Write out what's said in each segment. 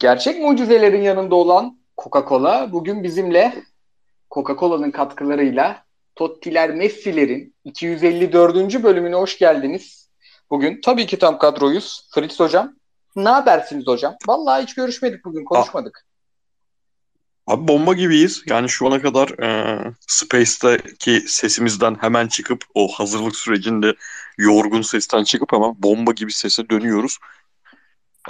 Gerçek mucizelerin yanında olan Coca-Cola bugün bizimle Coca-Cola'nın katkılarıyla Tottiler Messi'lerin 254. bölümüne hoş geldiniz. Bugün tabii ki tam kadroyuz. Fritz hocam. Ne habersiniz hocam? Vallahi hiç görüşmedik bugün, konuşmadık. Abi bomba gibiyiz. Yani şu ana kadar e, Space'teki sesimizden hemen çıkıp o hazırlık sürecinde yorgun sesten çıkıp hemen bomba gibi sese dönüyoruz.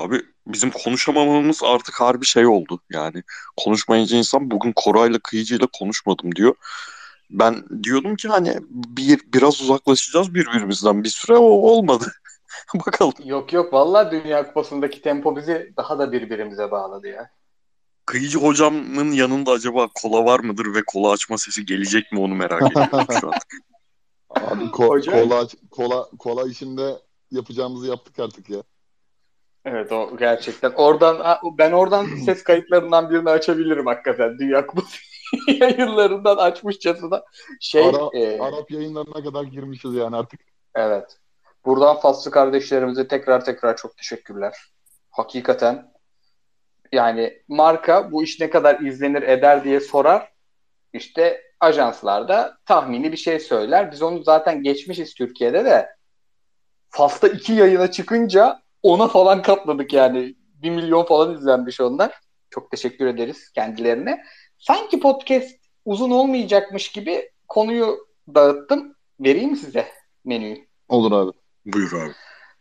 Abi bizim konuşamamamız artık harbi şey oldu. Yani konuşmayınca insan bugün Koray'la Kıyıcı'yla konuşmadım diyor. Ben diyordum ki hani bir biraz uzaklaşacağız birbirimizden bir süre o olmadı. Bakalım. Yok yok vallahi Dünya Kupası'ndaki tempo bizi daha da birbirimize bağladı ya. Kıyıcı hocamın yanında acaba kola var mıdır ve kola açma sesi gelecek mi onu merak ediyorum şu an. Abi ko- Hocam. kola, kola, kola işinde yapacağımızı yaptık artık ya. Evet o gerçekten. Oradan ben oradan ses kayıtlarından birini açabilirim hakikaten. Dünya Kupası yayınlarından açmışçasına. Şey, Ara, e, Arap yayınlarına kadar girmişiz yani artık. Evet. Buradan Faslı kardeşlerimize tekrar tekrar çok teşekkürler. Hakikaten yani marka bu iş ne kadar izlenir eder diye sorar. İşte ajanslarda tahmini bir şey söyler. Biz onu zaten geçmişiz Türkiye'de de. Fas'ta iki yayına çıkınca ona falan katladık yani. Bir milyon falan izlenmiş onlar. Çok teşekkür ederiz kendilerine. Sanki podcast uzun olmayacakmış gibi konuyu dağıttım. Vereyim size menüyü? Olur abi. Buyur abi.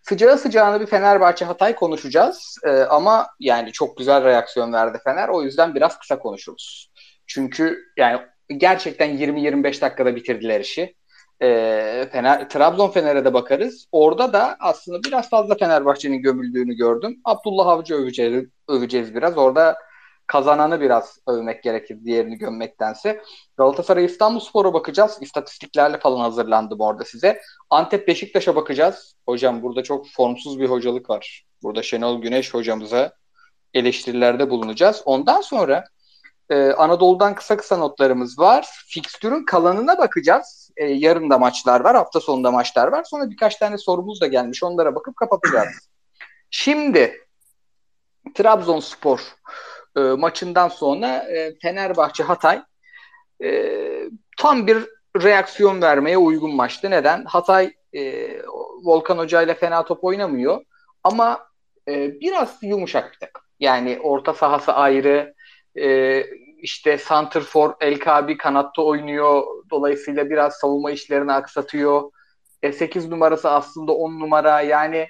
Sıcağı sıcağına bir Fenerbahçe Hatay konuşacağız. Ee, ama yani çok güzel reaksiyon verdi Fener. O yüzden biraz kısa konuşuruz. Çünkü yani gerçekten 20-25 dakikada bitirdiler işi e, Fener, Trabzon Fener'e de bakarız. Orada da aslında biraz fazla Fenerbahçe'nin gömüldüğünü gördüm. Abdullah Avcı öveceğiz, öveceğiz biraz. Orada kazananı biraz övmek gerekir diğerini gömmektense. Galatasaray İstanbul bakacağız. İstatistiklerle falan hazırlandım orada size. Antep Beşiktaş'a bakacağız. Hocam burada çok formsuz bir hocalık var. Burada Şenol Güneş hocamıza eleştirilerde bulunacağız. Ondan sonra ee, Anadolu'dan kısa kısa notlarımız var. Fikstürün kalanına bakacağız. Ee, yarın da maçlar var, hafta sonunda maçlar var. Sonra birkaç tane sorumuz da gelmiş. Onlara bakıp kapatacağız. Şimdi Trabzonspor e, maçından sonra e, Fenerbahçe Hatay e, tam bir reaksiyon vermeye uygun maçtı. Neden? Hatay e, Volkan Hoca ile fena top oynamıyor ama e, biraz yumuşak bir takım. Yani orta sahası ayrı, e, işte Santrfor El Kabi kanatta oynuyor. Dolayısıyla biraz savunma işlerini aksatıyor. E, 8 numarası aslında 10 numara. Yani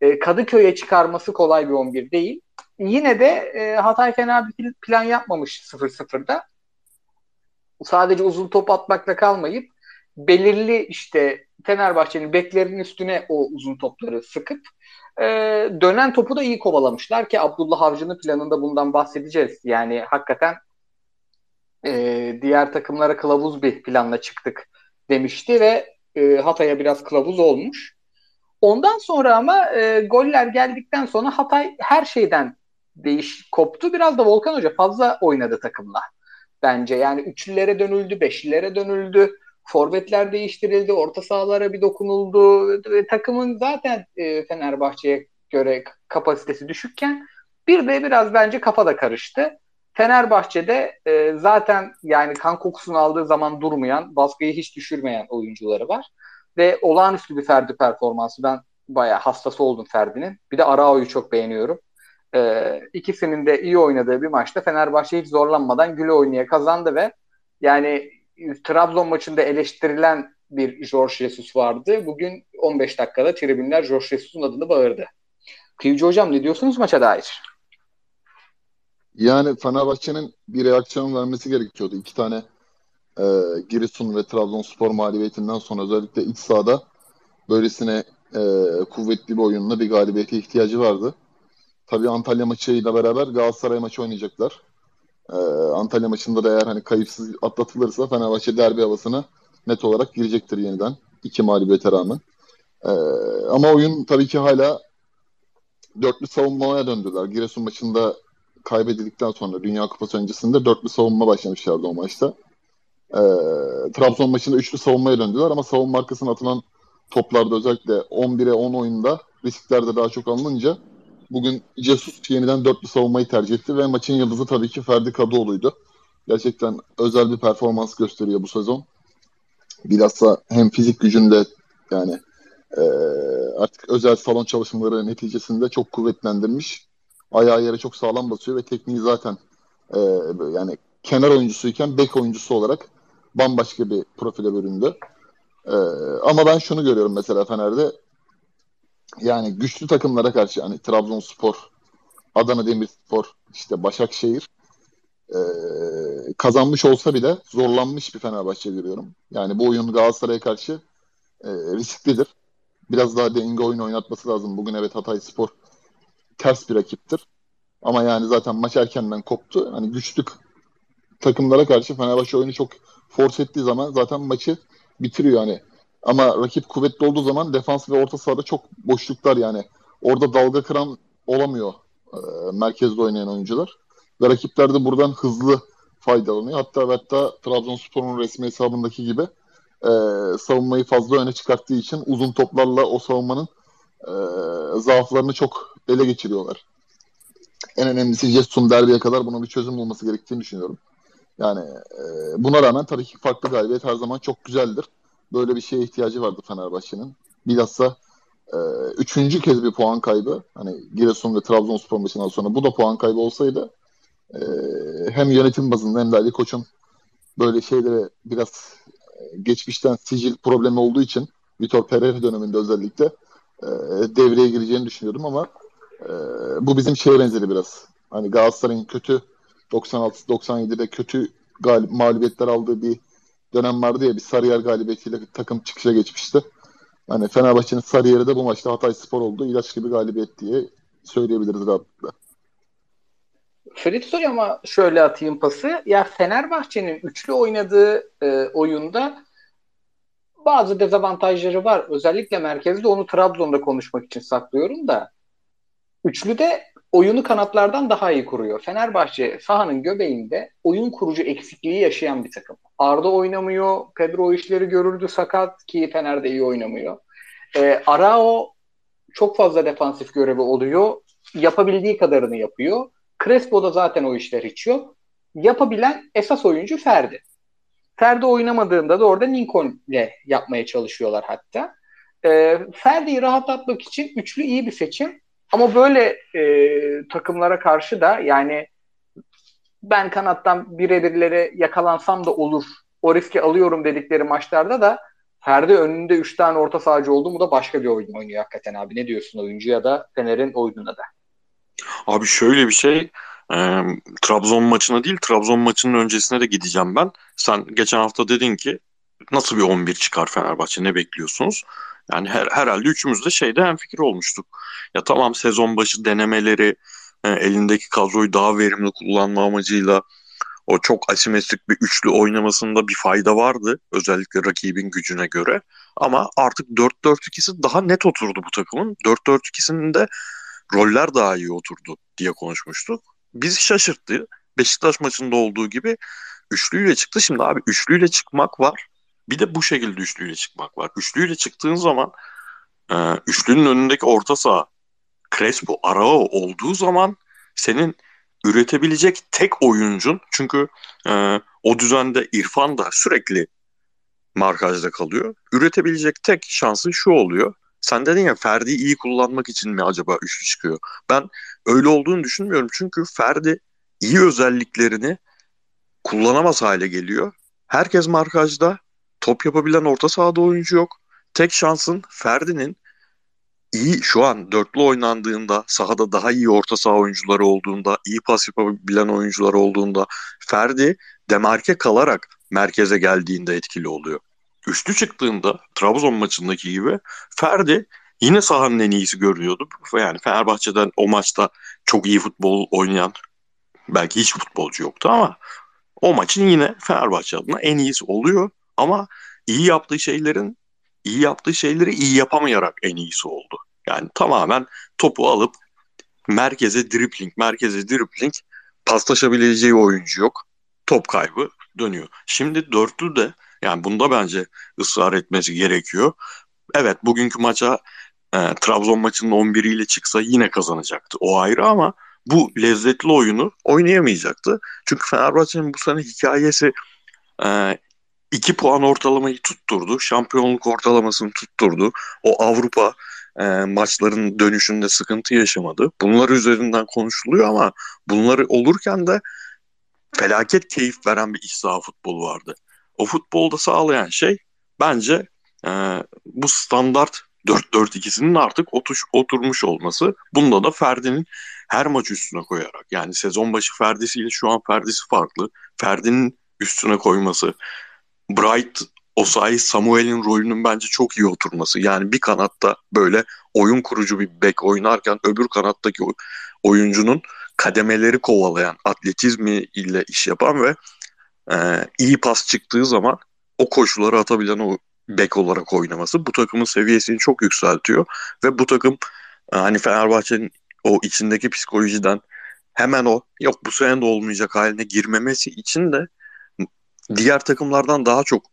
e, Kadıköy'e çıkarması kolay bir 11 değil. Yine de e, Hatay fena bir plan yapmamış 0-0'da. Sadece uzun top atmakla kalmayıp belirli işte Fenerbahçe'nin beklerinin üstüne o uzun topları sıkıp e, dönen topu da iyi kovalamışlar ki Abdullah Avcı'nın planında bundan bahsedeceğiz. Yani hakikaten e, diğer takımlara kılavuz bir planla çıktık demişti ve e, Hatay'a biraz kılavuz olmuş. Ondan sonra ama e, goller geldikten sonra Hatay her şeyden değiş koptu. Biraz da Volkan Hoca fazla oynadı takımla. Bence yani üçlülere dönüldü, beşlilere dönüldü. Forvetler değiştirildi, orta sahalara bir dokunuldu. Ve takımın zaten e, Fenerbahçe'ye göre kapasitesi düşükken bir de biraz bence kafa da karıştı. Fenerbahçe'de e, zaten yani kan kokusunu aldığı zaman durmayan, baskıyı hiç düşürmeyen oyuncuları var. Ve olağanüstü bir Ferdi performansı. Ben bayağı hastası oldum Ferdi'nin. Bir de Arao'yu çok beğeniyorum. E, ikisinin de iyi oynadığı bir maçta Fenerbahçe hiç zorlanmadan güle oynaya kazandı ve yani Trabzon maçında eleştirilen bir Jorge Jesus vardı. Bugün 15 dakikada tribünler Jorge Jesus'un adını bağırdı. Kıyıcı hocam ne diyorsunuz maça dair? Yani Fenerbahçe'nin bir reaksiyon vermesi gerekiyordu. İki tane e, Giresun ve Trabzonspor mağlubiyetinden sonra özellikle iç sahada böylesine e, kuvvetli bir oyunla bir galibiyete ihtiyacı vardı. Tabii Antalya maçıyla beraber Galatasaray maçı oynayacaklar. Ee, Antalya maçında da eğer hani kayıpsız atlatılırsa Fenerbahçe derbi havasına net olarak girecektir yeniden. iki mağlubiyete rağmen. Ee, ama oyun tabii ki hala dörtlü savunmaya döndüler. Giresun maçında kaybedildikten sonra Dünya Kupası öncesinde dörtlü savunma başlamışlardı o maçta. Ee, Trabzon maçında üçlü savunmaya döndüler ama savunma arkasına atılan toplarda özellikle 11'e 10 oyunda riskler de daha çok alınınca Bugün Jesus yeniden dörtlü savunmayı tercih etti ve maçın yıldızı tabii ki Ferdi Kadıoğlu'ydu. Gerçekten özel bir performans gösteriyor bu sezon. Bilhassa hem fizik gücünde yani e, artık özel salon çalışmaları neticesinde çok kuvvetlendirmiş. Ayağı yere çok sağlam basıyor ve tekniği zaten e, yani kenar oyuncusuyken bek oyuncusu olarak bambaşka bir profile büründü. E, ama ben şunu görüyorum mesela Fener'de yani güçlü takımlara karşı hani Trabzonspor, Adana Demirspor, işte Başakşehir e, kazanmış olsa bile zorlanmış bir Fenerbahçe görüyorum. Yani bu oyun Galatasaray'a karşı e, risklidir. Biraz daha denge oyun oynatması lazım. Bugün evet Hatay Spor ters bir rakiptir. Ama yani zaten maç erkenden koptu. Hani güçlü takımlara karşı Fenerbahçe oyunu çok force ettiği zaman zaten maçı bitiriyor hani. Ama rakip kuvvetli olduğu zaman defans ve orta sahada çok boşluklar yani. Orada dalga kıran olamıyor e, merkezde oynayan oyuncular. Ve rakipler de buradan hızlı faydalanıyor. Hatta ve hatta Trabzonspor'un resmi hesabındaki gibi e, savunmayı fazla öne çıkarttığı için uzun toplarla o savunmanın e, zaaflarını çok ele geçiriyorlar. En önemlisi Jetson derbiye kadar bunun bir çözüm bulması gerektiğini düşünüyorum. Yani e, buna rağmen tabii ki farklı galibiyet her zaman çok güzeldir. Böyle bir şeye ihtiyacı vardı Fenerbahçe'nin. Bilhassa e, üçüncü kez bir puan kaybı. Hani Giresun ve Trabzonspor maçından sonra bu da puan kaybı olsaydı e, hem yönetim bazında hem de Ali Koç'un böyle şeylere biraz e, geçmişten sicil problemi olduğu için Vitor Pereira döneminde özellikle e, devreye gireceğini düşünüyordum ama e, bu bizim şeye benzeri biraz. Hani Galatasaray'ın kötü 96-97'de kötü galip, mağlubiyetler aldığı bir dönem vardı ya bir Sarıyer galibiyetiyle takım çıkışa geçmişti. Hani Fenerbahçe'nin Sarıyer'i de bu maçta Hatay Spor oldu. İlaç gibi galibiyet diye söyleyebiliriz rahatlıkla. Ferit ama şöyle atayım pası. Ya Fenerbahçe'nin üçlü oynadığı e, oyunda bazı dezavantajları var. Özellikle merkezde onu Trabzon'da konuşmak için saklıyorum da. Üçlü de oyunu kanatlardan daha iyi kuruyor. Fenerbahçe sahanın göbeğinde oyun kurucu eksikliği yaşayan bir takım. Arda oynamıyor. Pedro o işleri görüldü sakat ki Fener'de iyi oynamıyor. E, Arao çok fazla defansif görevi oluyor. Yapabildiği kadarını yapıyor. Crespo'da zaten o işler hiç yok. Yapabilen esas oyuncu Ferdi. Ferdi oynamadığında da orada Lincoln ile yapmaya çalışıyorlar hatta. E, Ferdi'yi rahatlatmak için üçlü iyi bir seçim. Ama böyle e, takımlara karşı da yani ben kanattan birebirlere yakalansam da olur. O riski alıyorum dedikleri maçlarda da Ferdi önünde 3 tane orta sahacı oldu mu da başka bir oyun oynuyor hakikaten abi. Ne diyorsun oyuncu ya da Fener'in oyununa da? Abi şöyle bir şey e, Trabzon maçına değil Trabzon maçının öncesine de gideceğim ben. Sen geçen hafta dedin ki nasıl bir 11 çıkar Fenerbahçe ne bekliyorsunuz? Yani her, herhalde üçümüz de şeyde fikir olmuştuk. Ya tamam sezon başı denemeleri e, elindeki kadroyu daha verimli kullanma amacıyla o çok asimetrik bir üçlü oynamasında bir fayda vardı. Özellikle rakibin gücüne göre. Ama artık 4-4-2'si daha net oturdu bu takımın. 4-4-2'sinin de roller daha iyi oturdu diye konuşmuştuk. Bizi şaşırttı. Beşiktaş maçında olduğu gibi üçlüyle çıktı. Şimdi abi üçlüyle çıkmak var. Bir de bu şekilde üçlüyle çıkmak var. Üçlüyle çıktığın zaman e, üçlünün önündeki orta saha Crespo, Arao olduğu zaman senin üretebilecek tek oyuncun çünkü e, o düzende İrfan da sürekli markajda kalıyor. Üretebilecek tek şansın şu oluyor. Sen dedin ya Ferdi'yi iyi kullanmak için mi acaba üçlü çıkıyor? Ben öyle olduğunu düşünmüyorum. Çünkü Ferdi iyi özelliklerini kullanamaz hale geliyor. Herkes markajda. Top yapabilen orta sahada oyuncu yok. Tek şansın Ferdi'nin iyi şu an dörtlü oynandığında sahada daha iyi orta saha oyuncuları olduğunda iyi pas yapabilen oyuncular olduğunda Ferdi demarke kalarak merkeze geldiğinde etkili oluyor. Üçlü çıktığında Trabzon maçındaki gibi Ferdi yine sahanın en iyisi görünüyordu. Yani Fenerbahçe'den o maçta çok iyi futbol oynayan belki hiç futbolcu yoktu ama o maçın yine Fenerbahçe adına en iyisi oluyor. Ama iyi yaptığı şeylerin iyi yaptığı şeyleri iyi yapamayarak en iyisi oldu. Yani tamamen topu alıp merkeze dribling, merkeze dribling paslaşabileceği oyuncu yok. Top kaybı dönüyor. Şimdi dörtlü de yani bunda bence ısrar etmesi gerekiyor. Evet bugünkü maça e, Trabzon maçının 11'iyle çıksa yine kazanacaktı. O ayrı ama bu lezzetli oyunu oynayamayacaktı. Çünkü Fenerbahçe'nin bu sene hikayesi e, 2 puan ortalamayı tutturdu. Şampiyonluk ortalamasını tutturdu. O Avrupa e, maçların dönüşünde sıkıntı yaşamadı. Bunlar üzerinden konuşuluyor ama bunları olurken de felaket keyif veren bir saha futbolu vardı. O futbolda sağlayan şey bence e, bu standart 4-4-2'sinin artık otuş, oturmuş olması. Bunda da Ferdi'nin her maç üstüne koyarak yani sezon başı Ferdi'siyle şu an Ferdi'si farklı. Ferdi'nin üstüne koyması. Bright Osayi Samuel'in rolünün bence çok iyi oturması. Yani bir kanatta böyle oyun kurucu bir bek oynarken öbür kanattaki oyuncunun kademeleri kovalayan, atletizmi ile iş yapan ve e, iyi pas çıktığı zaman o koşuları atabilen o bek olarak oynaması bu takımın seviyesini çok yükseltiyor ve bu takım e, hani Fenerbahçe'nin o içindeki psikolojiden hemen o yok bu sene de olmayacak haline girmemesi için de diğer takımlardan daha çok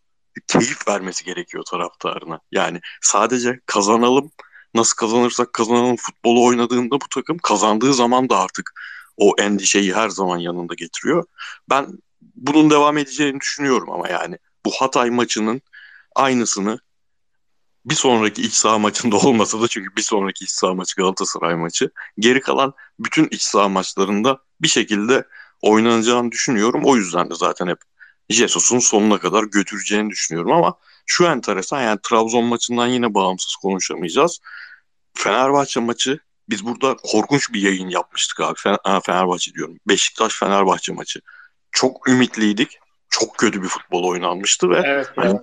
keyif vermesi gerekiyor taraftarına. Yani sadece kazanalım nasıl kazanırsak kazanalım futbolu oynadığında bu takım kazandığı zaman da artık o endişeyi her zaman yanında getiriyor. Ben bunun devam edeceğini düşünüyorum ama yani bu Hatay maçının aynısını bir sonraki iç saha maçında olmasa da çünkü bir sonraki iç saha maçı Galatasaray maçı. Geri kalan bütün iç saha maçlarında bir şekilde oynanacağını düşünüyorum. O yüzden de zaten hep Jesus'un sonuna kadar götüreceğini düşünüyorum ama şu enteresan yani Trabzon maçından yine bağımsız konuşamayacağız. Fenerbahçe maçı biz burada korkunç bir yayın yapmıştık abi. Fenerbahçe diyorum. Beşiktaş Fenerbahçe maçı. Çok ümitliydik. Çok kötü bir futbol oynanmıştı ve evet, hani evet.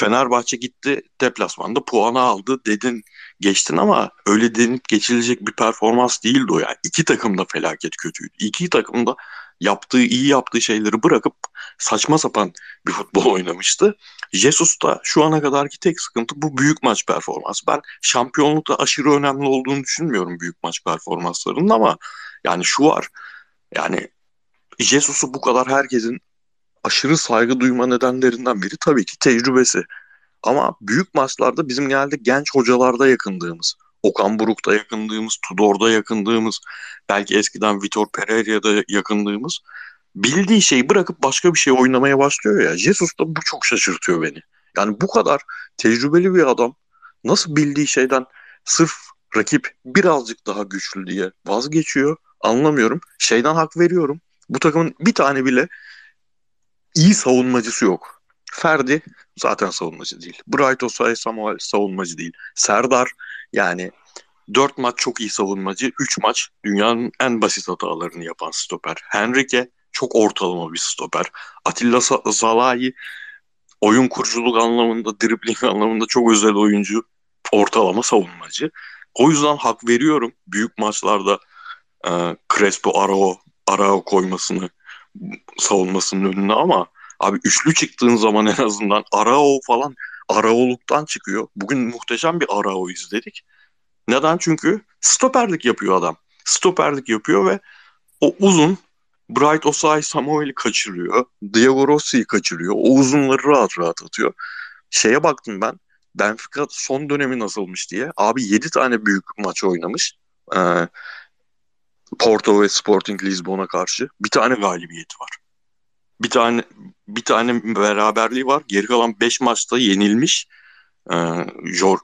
Fenerbahçe gitti deplasmanda puanı aldı dedin geçtin ama öyle denip geçilecek bir performans değildi o yani. İki takım da felaket kötüydü. İki takım da yaptığı iyi yaptığı şeyleri bırakıp saçma sapan bir futbol oynamıştı. Jesus da şu ana kadarki tek sıkıntı bu büyük maç performans. Ben şampiyonlukta aşırı önemli olduğunu düşünmüyorum büyük maç performanslarının ama yani şu var. Yani Jesus'u bu kadar herkesin aşırı saygı duyma nedenlerinden biri tabii ki tecrübesi. Ama büyük maçlarda bizim genelde genç hocalarda yakındığımız, Okan Buruk'ta yakındığımız, Tudor'da yakındığımız, belki eskiden Vitor Pereira'da yakındığımız bildiği şeyi bırakıp başka bir şey oynamaya başlıyor ya. Jesus da bu çok şaşırtıyor beni. Yani bu kadar tecrübeli bir adam nasıl bildiği şeyden sırf rakip birazcık daha güçlü diye vazgeçiyor anlamıyorum. Şeyden hak veriyorum. Bu takımın bir tane bile iyi savunmacısı yok. Ferdi zaten savunmacı değil. Bright Osay Samuel savunmacı değil. Serdar yani 4 maç çok iyi savunmacı. 3 maç dünyanın en basit hatalarını yapan stoper. Henrique çok ortalama bir stoper. Atilla Zalai oyun kuruculuk anlamında, dribling anlamında çok özel oyuncu. Ortalama savunmacı. O yüzden hak veriyorum büyük maçlarda e, Crespo Arao, Arao koymasını savunmasının önüne ama abi üçlü çıktığın zaman en azından Arao falan Araoluktan çıkıyor. Bugün muhteşem bir Arao izledik. Neden? Çünkü stoperlik yapıyor adam. Stoperlik yapıyor ve o uzun Bright Osay Samuel'i kaçırıyor. Diego Rossi'yi kaçırıyor. O uzunları rahat rahat atıyor. Şeye baktım ben. Benfica son dönemi nasılmış diye. Abi 7 tane büyük maç oynamış. Ee, Porto ve Sporting Lisbon'a karşı. Bir tane galibiyeti var. Bir tane bir tane beraberliği var. Geri kalan 5 maçta yenilmiş e,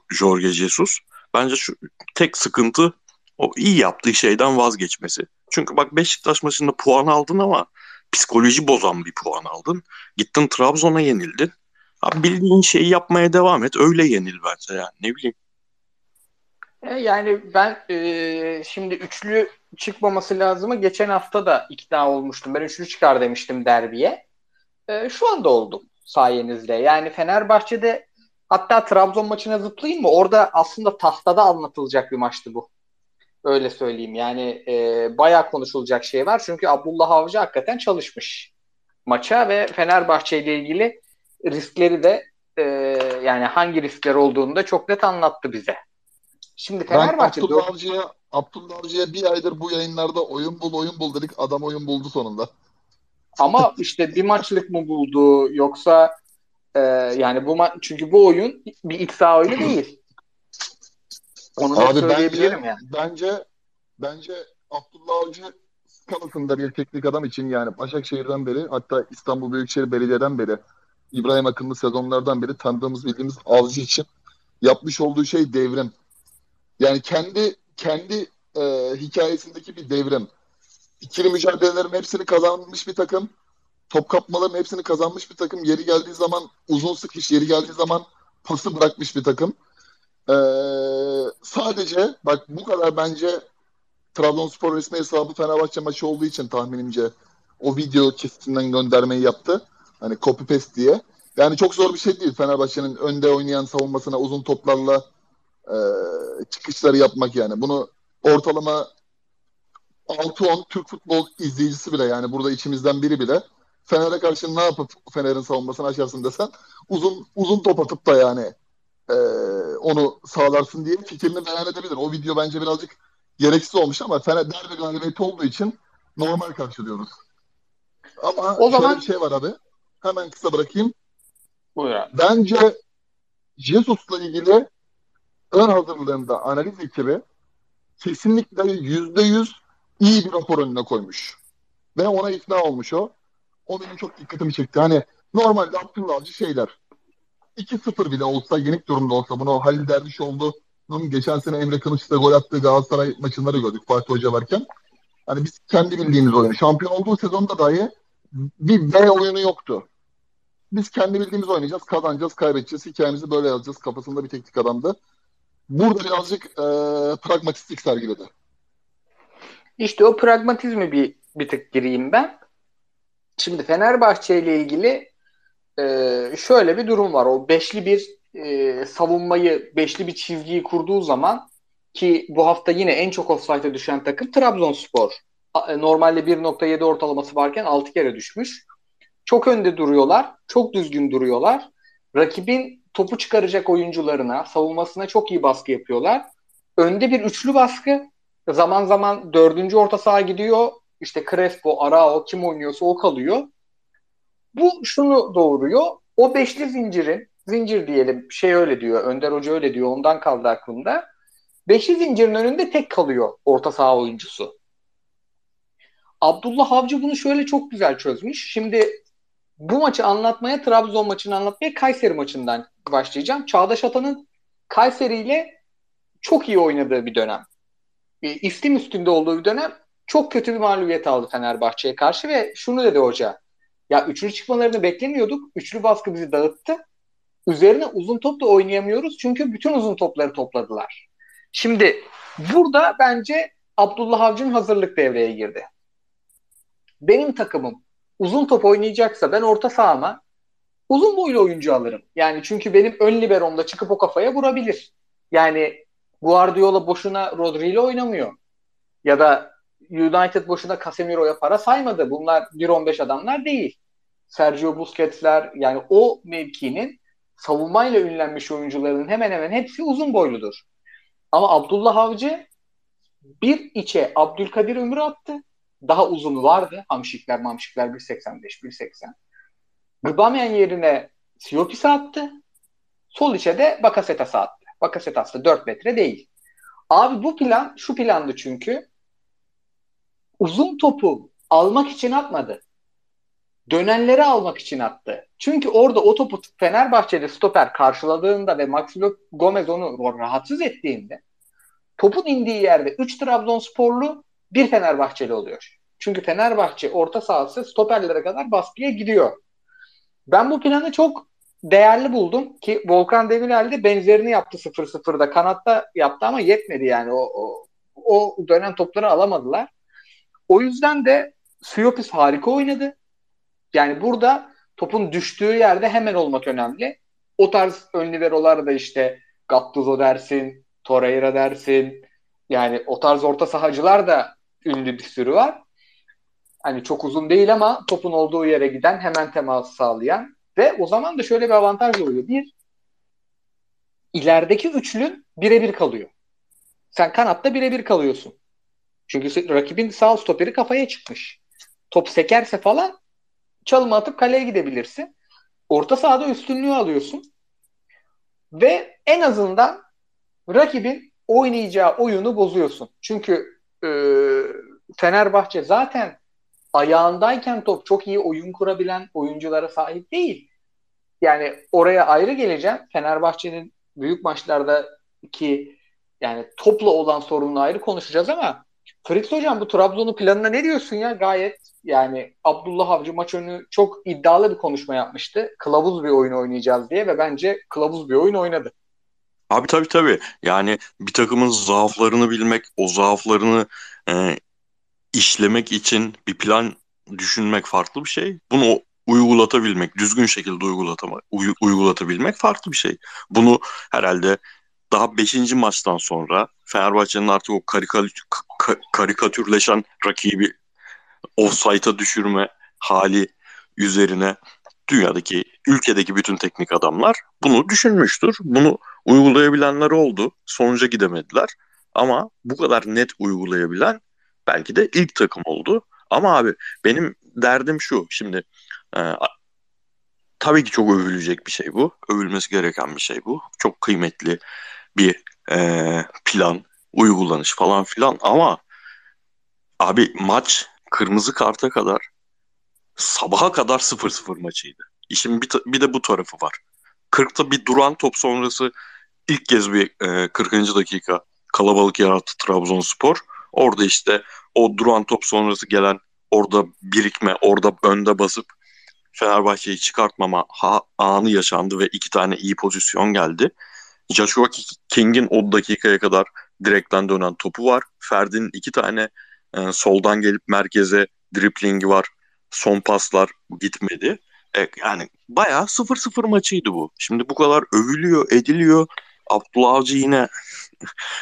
Jorge Jesus. Bence şu tek sıkıntı o iyi yaptığı şeyden vazgeçmesi. Çünkü bak Beşiktaş maçında puan aldın ama psikoloji bozan bir puan aldın. Gittin Trabzon'a yenildin. Abi bildiğin şeyi yapmaya devam et. Öyle yenil bence yani ne bileyim. E, yani ben e, şimdi üçlü çıkmaması lazımı geçen hafta da ikna olmuştum. Ben üçlü çıkar demiştim derbiye. E, şu anda oldum sayenizde. Yani Fenerbahçe'de hatta Trabzon maçına zıplayayım mı? Orada aslında tahtada anlatılacak bir maçtı bu. Öyle söyleyeyim. Yani e, bayağı konuşulacak şey var. Çünkü Abdullah Avcı hakikaten çalışmış maça ve Fenerbahçe ile ilgili riskleri de e, yani hangi riskler olduğunu da çok net anlattı bize. Şimdi Fenerbahçe ben Abdullah Avcı'ya Abdullah Avcı'ya bir aydır bu yayınlarda oyun bul oyun bul dedik. Adam oyun buldu sonunda. Ama işte bir maçlık mı buldu yoksa e, yani bu ma- çünkü bu oyun bir iç saha oyunu değil. Onu da Abi söyleyebilirim bence, yani. bence bence Abdullah Avcı skalasında bir teknik adam için yani Başakşehir'den beri hatta İstanbul Büyükşehir Belediye'den beri İbrahim Akınlı sezonlardan beri tanıdığımız bildiğimiz Avcı için yapmış olduğu şey devrim. Yani kendi kendi e, hikayesindeki bir devrim. İkili mücadelelerin hepsini kazanmış bir takım. Top kapmaların hepsini kazanmış bir takım. Yeri geldiği zaman uzun sıkış, yeri geldiği zaman pası bırakmış bir takım. Ee, sadece bak bu kadar bence Trabzonspor resmi hesabı Fenerbahçe maçı olduğu için tahminimce o video kesitinden göndermeyi yaptı. Hani copy paste diye. Yani çok zor bir şey değil Fenerbahçe'nin önde oynayan savunmasına uzun toplarla e, çıkışları yapmak yani. Bunu ortalama 6-10 Türk futbol izleyicisi bile yani burada içimizden biri bile Fener'e karşı ne yapıp Fener'in savunmasını açarsın desen uzun uzun top atıp da yani e, onu sağlarsın diye fikrini beyan edebilir. O video bence birazcık gereksiz olmuş ama Fener derbi galibiyeti olduğu için normal karşılıyoruz. Ama O şöyle zaman- bir şey var abi. Hemen kısa bırakayım. Buyur abi. Bence Jesus'la ilgili ön hazırlığında analiz ekibi kesinlikle yüzde yüz iyi bir rapor önüne koymuş. Ve ona ikna olmuş o. O benim çok dikkatimi çekti. Hani normalde Abdullah şeyler 2-0 bile olsa yenik durumda olsa bunu Halil Dervişoğlu'nun geçen sene Emre Kılıç'ta gol attığı Galatasaray da gördük Fatih Hoca varken. Hani biz kendi bildiğimiz oyunu. Şampiyon olduğu sezonda dahi bir B oyunu yoktu. Biz kendi bildiğimiz oynayacağız, kazanacağız, kaybedeceğiz. Hikayemizi böyle yazacağız. Kafasında bir teknik adamdı. Burada birazcık e, pragmatistlik sergiledi. İşte o pragmatizmi bir bir tık gireyim ben. Şimdi Fenerbahçe ile ilgili e, şöyle bir durum var. O beşli bir e, savunmayı, beşli bir çizgiyi kurduğu zaman ki bu hafta yine en çok offside'e düşen takım Trabzonspor. E, Normalde 1.7 ortalaması varken 6 kere düşmüş. Çok önde duruyorlar. Çok düzgün duruyorlar. Rakibin topu çıkaracak oyuncularına, savunmasına çok iyi baskı yapıyorlar. Önde bir üçlü baskı. Zaman zaman dördüncü orta saha gidiyor. İşte Crespo, Arao kim oynuyorsa o kalıyor. Bu şunu doğuruyor. O beşli zincirin, zincir diyelim şey öyle diyor. Önder Hoca öyle diyor. Ondan kaldı aklımda. Beşli zincirin önünde tek kalıyor orta saha oyuncusu. Abdullah Avcı bunu şöyle çok güzel çözmüş. Şimdi bu maçı anlatmaya, Trabzon maçını anlatmaya Kayseri maçından başlayacağım. Çağdaş Atan'ın Kayseri ile çok iyi oynadığı bir dönem. E, istim üstünde olduğu bir dönem çok kötü bir mağlubiyet aldı Fenerbahçe'ye karşı ve şunu dedi hoca. Ya üçlü çıkmalarını beklemiyorduk. Üçlü baskı bizi dağıttı. Üzerine uzun top da oynayamıyoruz çünkü bütün uzun topları topladılar. Şimdi burada bence Abdullah Avcı'nın hazırlık devreye girdi. Benim takımım uzun top oynayacaksa ben orta sahama uzun boylu oyuncu alırım. Yani çünkü benim ön liberomda çıkıp o kafaya vurabilir. Yani Guardiola boşuna Rodri ile oynamıyor. Ya da United boşuna Casemiro'ya para saymadı. Bunlar 1.15 adamlar değil. Sergio Busquets'ler yani o mevkinin savunmayla ünlenmiş oyuncuların hemen hemen hepsi uzun boyludur. Ama Abdullah Avcı bir içe Abdülkadir Ömür'ü attı. Daha uzun vardı. Hamşikler, mamşikler 1.85, 1.80. Gıbameyen yerine Siopis'i attı. Sol içe de Bakasetas'ı attı. Bakasetas da 4 metre değil. Abi bu plan şu plandı çünkü. Uzun topu almak için atmadı. Dönenleri almak için attı. Çünkü orada o topu Fenerbahçe'de stoper karşıladığında ve Maximo Gomez onu rahatsız ettiğinde topun indiği yerde 3 Trabzonsporlu bir Fenerbahçeli oluyor. Çünkü Fenerbahçe orta sahası stoperlere kadar baskıya gidiyor. Ben bu planı çok değerli buldum ki Volkan Demirel de benzerini yaptı 0-0'da. Kanatta yaptı ama yetmedi yani. O, o, o dönem topları alamadılar. O yüzden de Suyopis harika oynadı. Yani burada topun düştüğü yerde hemen olmak önemli. O tarz ön liberolar da işte Gattuso dersin, Torreira dersin. Yani o tarz orta sahacılar da ünlü bir sürü var. Hani çok uzun değil ama topun olduğu yere giden hemen temas sağlayan ve o zaman da şöyle bir avantaj oluyor. Bir, ilerideki üçlün birebir kalıyor. Sen kanatta birebir kalıyorsun. Çünkü rakibin sağ stoperi kafaya çıkmış. Top sekerse falan çalım atıp kaleye gidebilirsin. Orta sahada üstünlüğü alıyorsun. Ve en azından rakibin oynayacağı oyunu bozuyorsun. Çünkü e, Fenerbahçe zaten ayağındayken top çok iyi oyun kurabilen oyunculara sahip değil. Yani oraya ayrı geleceğim. Fenerbahçe'nin büyük maçlarda ki yani topla olan sorununu ayrı konuşacağız ama Fritz Hocam bu Trabzon'un planına ne diyorsun ya? Gayet yani Abdullah Avcı maç önü çok iddialı bir konuşma yapmıştı. Kılavuz bir oyun oynayacağız diye ve bence kılavuz bir oyun oynadı. Abi tabii tabii. Yani bir takımın zaaflarını bilmek, o zaaflarını e, işlemek için bir plan düşünmek farklı bir şey. Bunu uygulatabilmek, düzgün şekilde uygulatama, uy, uygulatabilmek farklı bir şey. Bunu herhalde daha 5. maçtan sonra Fenerbahçe'nin artık o karikatür, karikatürleşen rakibi offside'a düşürme hali üzerine dünyadaki, ülkedeki bütün teknik adamlar bunu düşünmüştür. Bunu uygulayabilenler oldu. Sonuca gidemediler. Ama bu kadar net uygulayabilen belki de ilk takım oldu. Ama abi benim derdim şu. Şimdi e, tabii ki çok övülecek bir şey bu. Övülmesi gereken bir şey bu. Çok kıymetli bir e, plan, uygulanış falan filan ama abi maç kırmızı karta kadar sabaha kadar 0-0 maçıydı. İşin bir, bir de bu tarafı var. 40'ta bir duran top sonrası ilk kez bir e, 40. dakika kalabalık yarattı Trabzonspor. Orada işte o duran top sonrası gelen orada birikme, orada önde basıp Fenerbahçe'yi çıkartmama ha, anı yaşandı ve iki tane iyi pozisyon geldi. Joshua King'in o dakikaya kadar direkten dönen topu var. Ferdi'nin iki tane e, soldan gelip merkeze driplingi var. Son paslar gitmedi. E, yani bayağı 0-0 maçıydı bu. Şimdi bu kadar övülüyor, ediliyor. Abdullah Avcı yine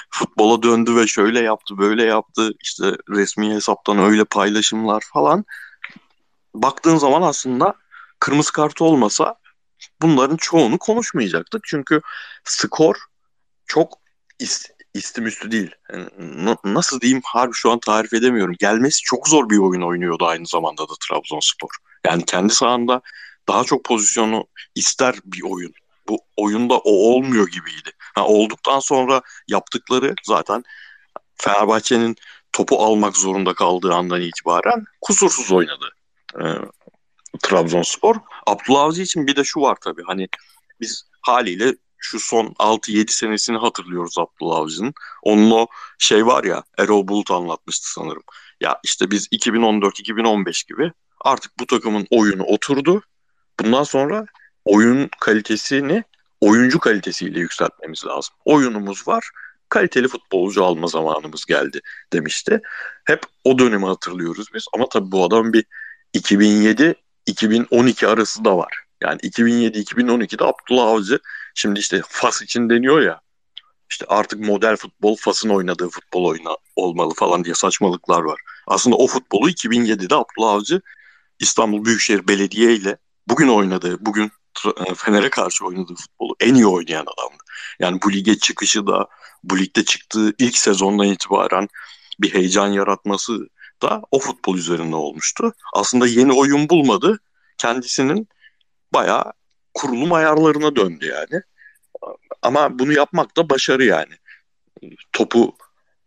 futbola döndü ve şöyle yaptı, böyle yaptı. İşte resmi hesaptan öyle paylaşımlar falan. Baktığın zaman aslında kırmızı kartı olmasa bunların çoğunu konuşmayacaktık. Çünkü skor çok ist istim üstü değil. Yani nasıl diyeyim harbi şu an tarif edemiyorum. Gelmesi çok zor bir oyun oynuyordu aynı zamanda da Trabzonspor. Yani kendi sahanda daha çok pozisyonu ister bir oyun. Bu oyunda o olmuyor gibiydi. Ha, olduktan sonra yaptıkları zaten Fenerbahçe'nin topu almak zorunda kaldığı andan itibaren kusursuz oynadı. Ee, Trabzonspor. Abdullah Avcı için bir de şu var tabii. Hani biz haliyle şu son 6-7 senesini hatırlıyoruz Abdullah Avcı'nın. Onun o şey var ya Erol Bulut anlatmıştı sanırım. Ya işte biz 2014-2015 gibi artık bu takımın oyunu oturdu. Bundan sonra oyun kalitesini oyuncu kalitesiyle yükseltmemiz lazım. Oyunumuz var. Kaliteli futbolcu alma zamanımız geldi demişti. Hep o dönemi hatırlıyoruz biz. Ama tabii bu adam bir 2007 2012 arası da var. Yani 2007-2012'de Abdullah Avcı şimdi işte Fas için deniyor ya işte artık model futbol Fas'ın oynadığı futbol oyunu olmalı falan diye saçmalıklar var. Aslında o futbolu 2007'de Abdullah Avcı İstanbul Büyükşehir Belediye ile bugün oynadığı, bugün Fener'e karşı oynadığı futbolu en iyi oynayan adamdı. Yani bu lige çıkışı da bu ligde çıktığı ilk sezondan itibaren bir heyecan yaratması da o futbol üzerinde olmuştu. Aslında yeni oyun bulmadı. Kendisinin bayağı kurulum ayarlarına döndü yani. Ama bunu yapmak da başarı yani. Topu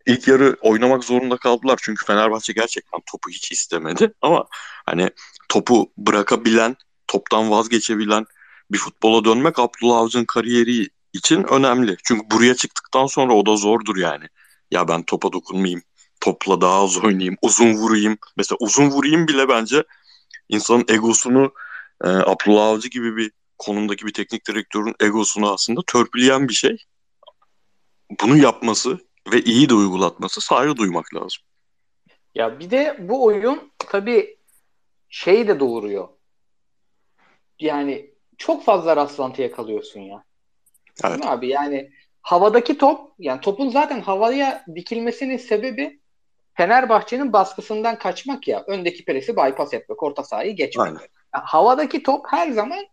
ilk yarı oynamak zorunda kaldılar çünkü Fenerbahçe gerçekten topu hiç istemedi ama hani topu bırakabilen, toptan vazgeçebilen bir futbola dönmek Abdullah Avcı'nın kariyeri için önemli. Çünkü buraya çıktıktan sonra o da zordur yani. Ya ben topa dokunmayayım, topla daha az oynayayım, uzun vurayım. Mesela uzun vurayım bile bence insanın egosunu e, Abdullah Avcı gibi bir konumdaki bir teknik direktörün egosunu aslında törpüleyen bir şey. Bunu yapması ve iyi de uygulatması saygı duymak lazım. Ya bir de bu oyun tabii şey de doğuruyor. Yani çok fazla rastlantı kalıyorsun ya. Evet. Değil mi abi? Yani havadaki top yani topun zaten havaya dikilmesinin sebebi Fenerbahçe'nin baskısından kaçmak ya. Öndeki presi bypass etmek, orta sahayı geçmek. Aynen. Yani havadaki top her zaman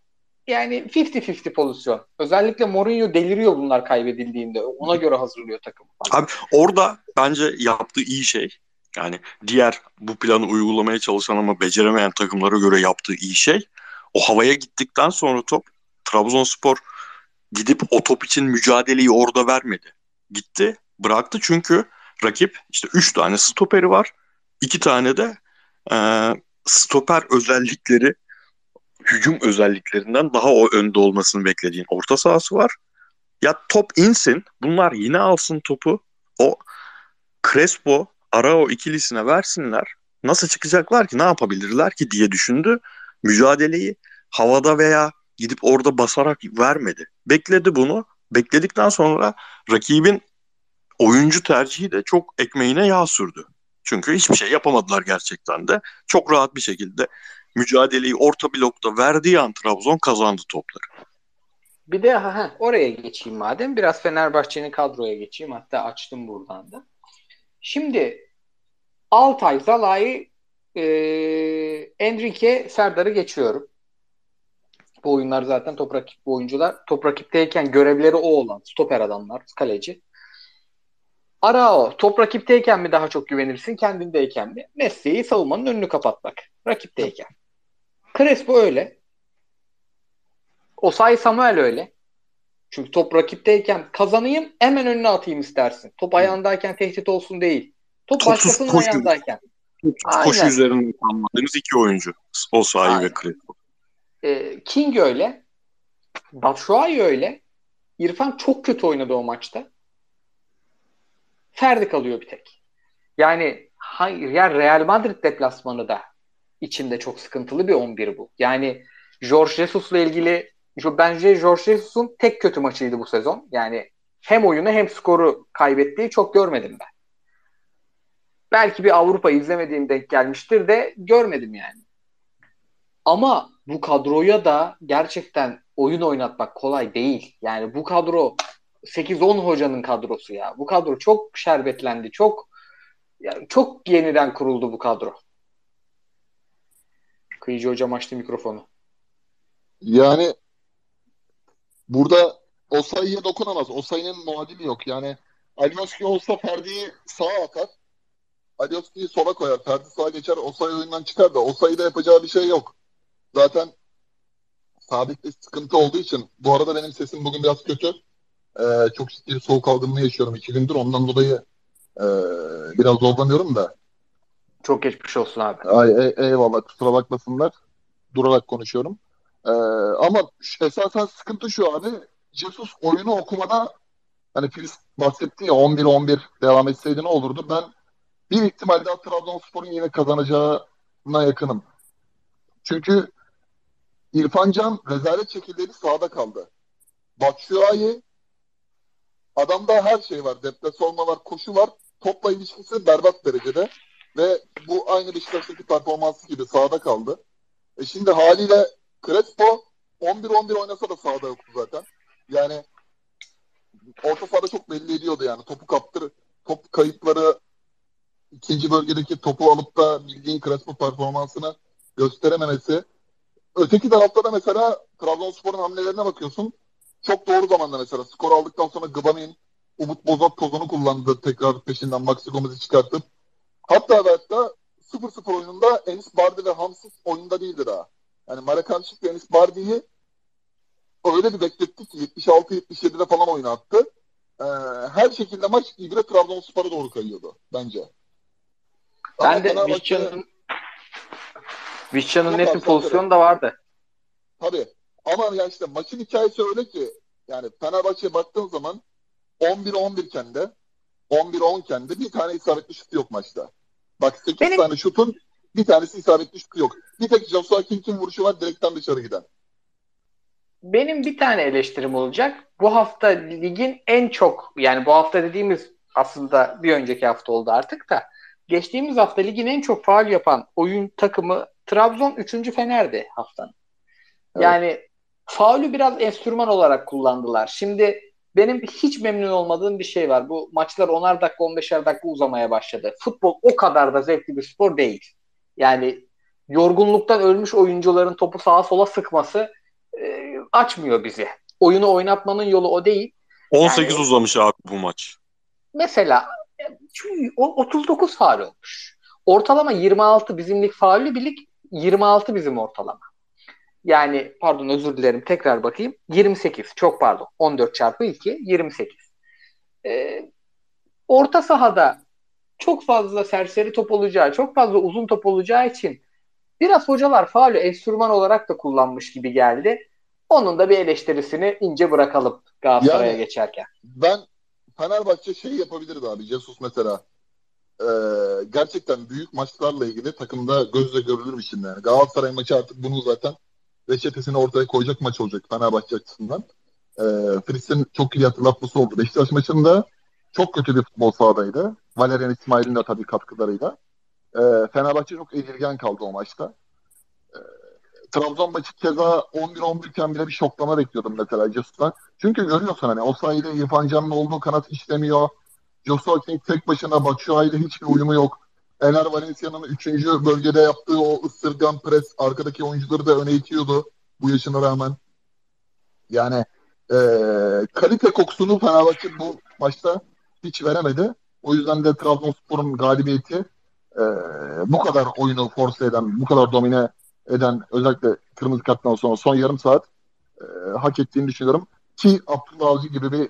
yani 50-50 pozisyon. Özellikle Mourinho deliriyor bunlar kaybedildiğinde. Ona göre hazırlıyor takım. Abi orada bence yaptığı iyi şey yani diğer bu planı uygulamaya çalışan ama beceremeyen takımlara göre yaptığı iyi şey o havaya gittikten sonra top Trabzonspor gidip o top için mücadeleyi orada vermedi. Gitti bıraktı çünkü rakip işte 3 tane stoperi var. 2 tane de e, stoper özellikleri hücum özelliklerinden daha o önde olmasını beklediğin orta sahası var. Ya top insin. Bunlar yine alsın topu. O Crespo, Arao ikilisine versinler. Nasıl çıkacaklar ki? Ne yapabilirler ki diye düşündü. Mücadeleyi havada veya gidip orada basarak vermedi. Bekledi bunu. Bekledikten sonra rakibin oyuncu tercihi de çok ekmeğine yağ sürdü. Çünkü hiçbir şey yapamadılar gerçekten de. Çok rahat bir şekilde mücadeleyi orta blokta verdiği an Trabzon kazandı topları. Bir de ha, oraya geçeyim madem. Biraz Fenerbahçe'nin kadroya geçeyim. Hatta açtım buradan da. Şimdi Altay, Zalai, e, Enrique, Serdar'ı geçiyorum. Bu oyunlar zaten top rakip bu oyuncular. Top rakipteyken görevleri o olan stoper adamlar, kaleci. Arao top rakipteyken mi daha çok güvenirsin kendindeyken mi? Messi'yi savunmanın önünü kapatmak. Rakipteyken. Crespo öyle. Osay Samuel öyle. Çünkü top rakipteyken kazanayım hemen önüne atayım istersin. Top ayağındayken tehdit olsun değil. Top Topsuz başkasının koşu. ayağındayken. Koşu üzerinde kullandığımız iki oyuncu. Osayi ve Crespo. Ee, King öyle. Batshuayi öyle. İrfan çok kötü oynadı o maçta. Ferdi kalıyor bir tek. Yani hayır ya Real Madrid deplasmanı da içinde çok sıkıntılı bir 11 bu. Yani Jorge Jesus'la ilgili bence Jorge Jesus'un tek kötü maçıydı bu sezon. Yani hem oyunu hem skoru kaybettiği çok görmedim ben. Belki bir Avrupa izlemediğim denk gelmiştir de görmedim yani. Ama bu kadroya da gerçekten oyun oynatmak kolay değil. Yani bu kadro 8-10 hocanın kadrosu ya. Bu kadro çok şerbetlendi. Çok yani çok yeniden kuruldu bu kadro. Kıyıcı hocam açtı mikrofonu. Yani burada o sayıya dokunamaz. O sayının muadili yok. Yani Alioski olsa Ferdi'yi sağa atar. Alioski'yi sola koyar. Ferdi sağa geçer. O sayı oyundan çıkar da o sayıda yapacağı bir şey yok. Zaten sabitte sıkıntı olduğu için bu arada benim sesim bugün biraz kötü. Ee, çok ciddi soğuk algınlığı yaşıyorum iki gündür. Ondan dolayı e, biraz zorlanıyorum da. Çok geçmiş olsun abi. Ay, ey, eyvallah kusura bakmasınlar. Durarak konuşuyorum. Ee, ama esasen sıkıntı şu abi. Jesus oyunu okumada hani Filiz bahsetti ya 11-11 devam etseydi ne olurdu? Ben bir ihtimal daha Trabzonspor'un yine kazanacağına yakınım. Çünkü İrfan Can rezalet şekilleri sağda kaldı. Batshuayi adamda her şey var. Deplasmanma var, koşu var. Topla ilişkisi berbat derecede. Ve bu aynı Beşiktaş'taki performansı gibi sağda kaldı. E şimdi haliyle Crespo 11-11 oynasa da sağda yoktu zaten. Yani orta sahada çok belli ediyordu yani. Topu kaptır, top kayıpları ikinci bölgedeki topu alıp da bildiğin Crespo performansını gösterememesi. Öteki tarafta da mesela Trabzonspor'un hamlelerine bakıyorsun. Çok doğru zamanda mesela skor aldıktan sonra Gıbamin Umut Bozat tozunu kullandı tekrar peşinden Maxi Gomez'i çıkartıp. Hatta ve hatta 0-0 oyununda Enis Bardi ve Hamsız oyunda değildi daha. Yani Marakançık ve Enis Bardi'yi öyle bir bekletti ki 76-77'de falan oyuna attı. Ee, her şekilde maç İbre Trabzonspor'a doğru kayıyordu bence. Ben de Vişcan'ın Vişcan'ın net bir pozisyonu da vardı. Tabii. Ama ya işte maçın hikayesi öyle ki yani Fenerbahçe'ye baktığın zaman 11-11 iken de 11-10 iken de bir tane isabetli şut yok maçta. Bak 8 Benim... tane şutun bir tanesi isabetli şut yok. Bir tek Joshua King'in vuruşu var direkten dışarı giden. Benim bir tane eleştirim olacak. Bu hafta ligin en çok yani bu hafta dediğimiz aslında bir önceki hafta oldu artık da geçtiğimiz hafta ligin en çok faal yapan oyun takımı Trabzon 3. Fener'di haftanın. Evet. Yani faulü biraz enstrüman olarak kullandılar. Şimdi benim hiç memnun olmadığım bir şey var. Bu maçlar 10'ar dakika 15'er dakika uzamaya başladı. Futbol o kadar da zevkli bir spor değil. Yani yorgunluktan ölmüş oyuncuların topu sağa sola sıkması e, açmıyor bizi. Oyunu oynatmanın yolu o değil. 18 yani, uzamış abi bu maç. Mesela 39 faal olmuş. Ortalama 26 bizimlik faullü birlik 26 bizim ortalama. Yani pardon özür dilerim tekrar bakayım. 28 çok pardon. 14 çarpı 2 28. Ee, orta sahada çok fazla serseri top olacağı, çok fazla uzun top olacağı için biraz hocalar faulü enstrüman olarak da kullanmış gibi geldi. Onun da bir eleştirisini ince bırakalım Galatasaray'a yani, geçerken. Ben Fenerbahçe şey yapabilirdi abi. Jesus mesela e, gerçekten büyük maçlarla ilgili takımda gözle görülür biçimde. Yani Galatasaray maçı artık bunu zaten reçetesini ortaya koyacak maç olacak Fenerbahçe açısından. E, Fritz'in çok iyi hatırlatması oldu. Beşiktaş maçında çok kötü bir futbol sahadaydı. Valerian İsmail'in de tabii katkılarıyla. E, Fenerbahçe çok edilgen kaldı o maçta. E, Trabzon maçı keza 11-11 iken bile bir şoklama bekliyordum mesela Jesus'tan. Çünkü görüyorsun hani o sayede İrfan Can'ın olduğu kanat işlemiyor. Joshua King tek başına Batshuayi'yle hiçbir uyumu yok. Ener Valencia'nın 3. bölgede yaptığı o ısırgan pres arkadaki oyuncuları da öne itiyordu bu yaşına rağmen. Yani e, kalite kokusunu Fenerbahçe bu maçta hiç veremedi. O yüzden de Trabzonspor'un galibiyeti e, bu kadar oyunu force eden, bu kadar domine eden özellikle kırmızı karttan sonra son yarım saat e, hak ettiğini düşünüyorum. Ki Abdullah Avcı gibi bir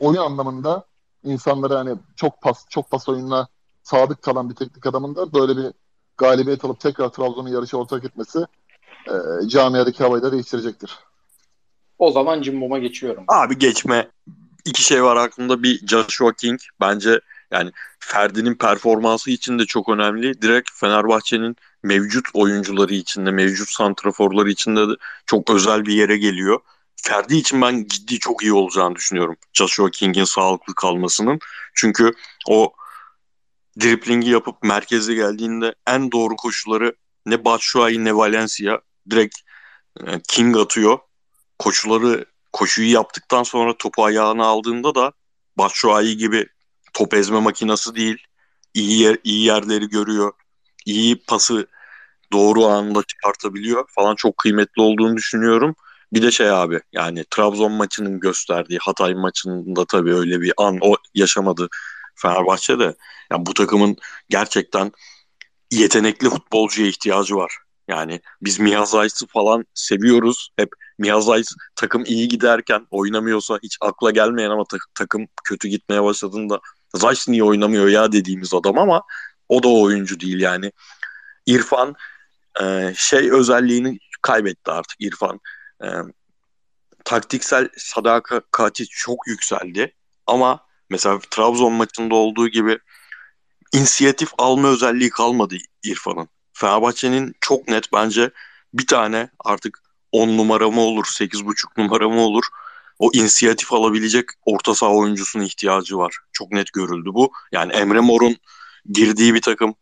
oyun anlamında insanları hani çok pas çok pas oyununa sadık kalan bir teknik adamın da böyle bir galibiyet alıp tekrar Trabzon'un yarışı ortak etmesi e, camiadaki havayı da değiştirecektir. O zaman Cimbom'a geçiyorum. Abi geçme. İki şey var aklımda. Bir Joshua King. Bence yani Ferdi'nin performansı için de çok önemli. Direkt Fenerbahçe'nin mevcut oyuncuları içinde, mevcut santraforları içinde de çok özel bir yere geliyor. Ferdi için ben ciddi çok iyi olacağını düşünüyorum. Joshua King'in sağlıklı kalmasının. Çünkü o driplingi yapıp merkeze geldiğinde en doğru koşuları ne Batshuayi ne Valencia direkt e, King atıyor. Koşuları koşuyu yaptıktan sonra topu ayağına aldığında da Batshuayi gibi top ezme makinası değil. İyi yer, iyi yerleri görüyor. İyi pası doğru anda çıkartabiliyor falan çok kıymetli olduğunu düşünüyorum. Bir de şey abi yani Trabzon maçının gösterdiği Hatay maçında tabii öyle bir an o yaşamadı Fenerbahçe'de. Yani bu takımın gerçekten yetenekli futbolcuya ihtiyacı var. Yani biz Miyazay'sı falan seviyoruz. Hep Miyazay takım iyi giderken oynamıyorsa hiç akla gelmeyen ama ta- takım kötü gitmeye başladığında Zayt niye oynamıyor ya dediğimiz adam ama o da o oyuncu değil yani. İrfan e, şey özelliğini kaybetti artık İrfan. E, taktiksel sadakati çok yükseldi ama mesela Trabzon maçında olduğu gibi inisiyatif alma özelliği kalmadı İrfan'ın. Fenerbahçe'nin çok net bence bir tane artık 10 numara mı olur, 8.5 numara mı olur o inisiyatif alabilecek orta saha oyuncusunun ihtiyacı var. Çok net görüldü bu. Yani Emre Mor'un girdiği bir takım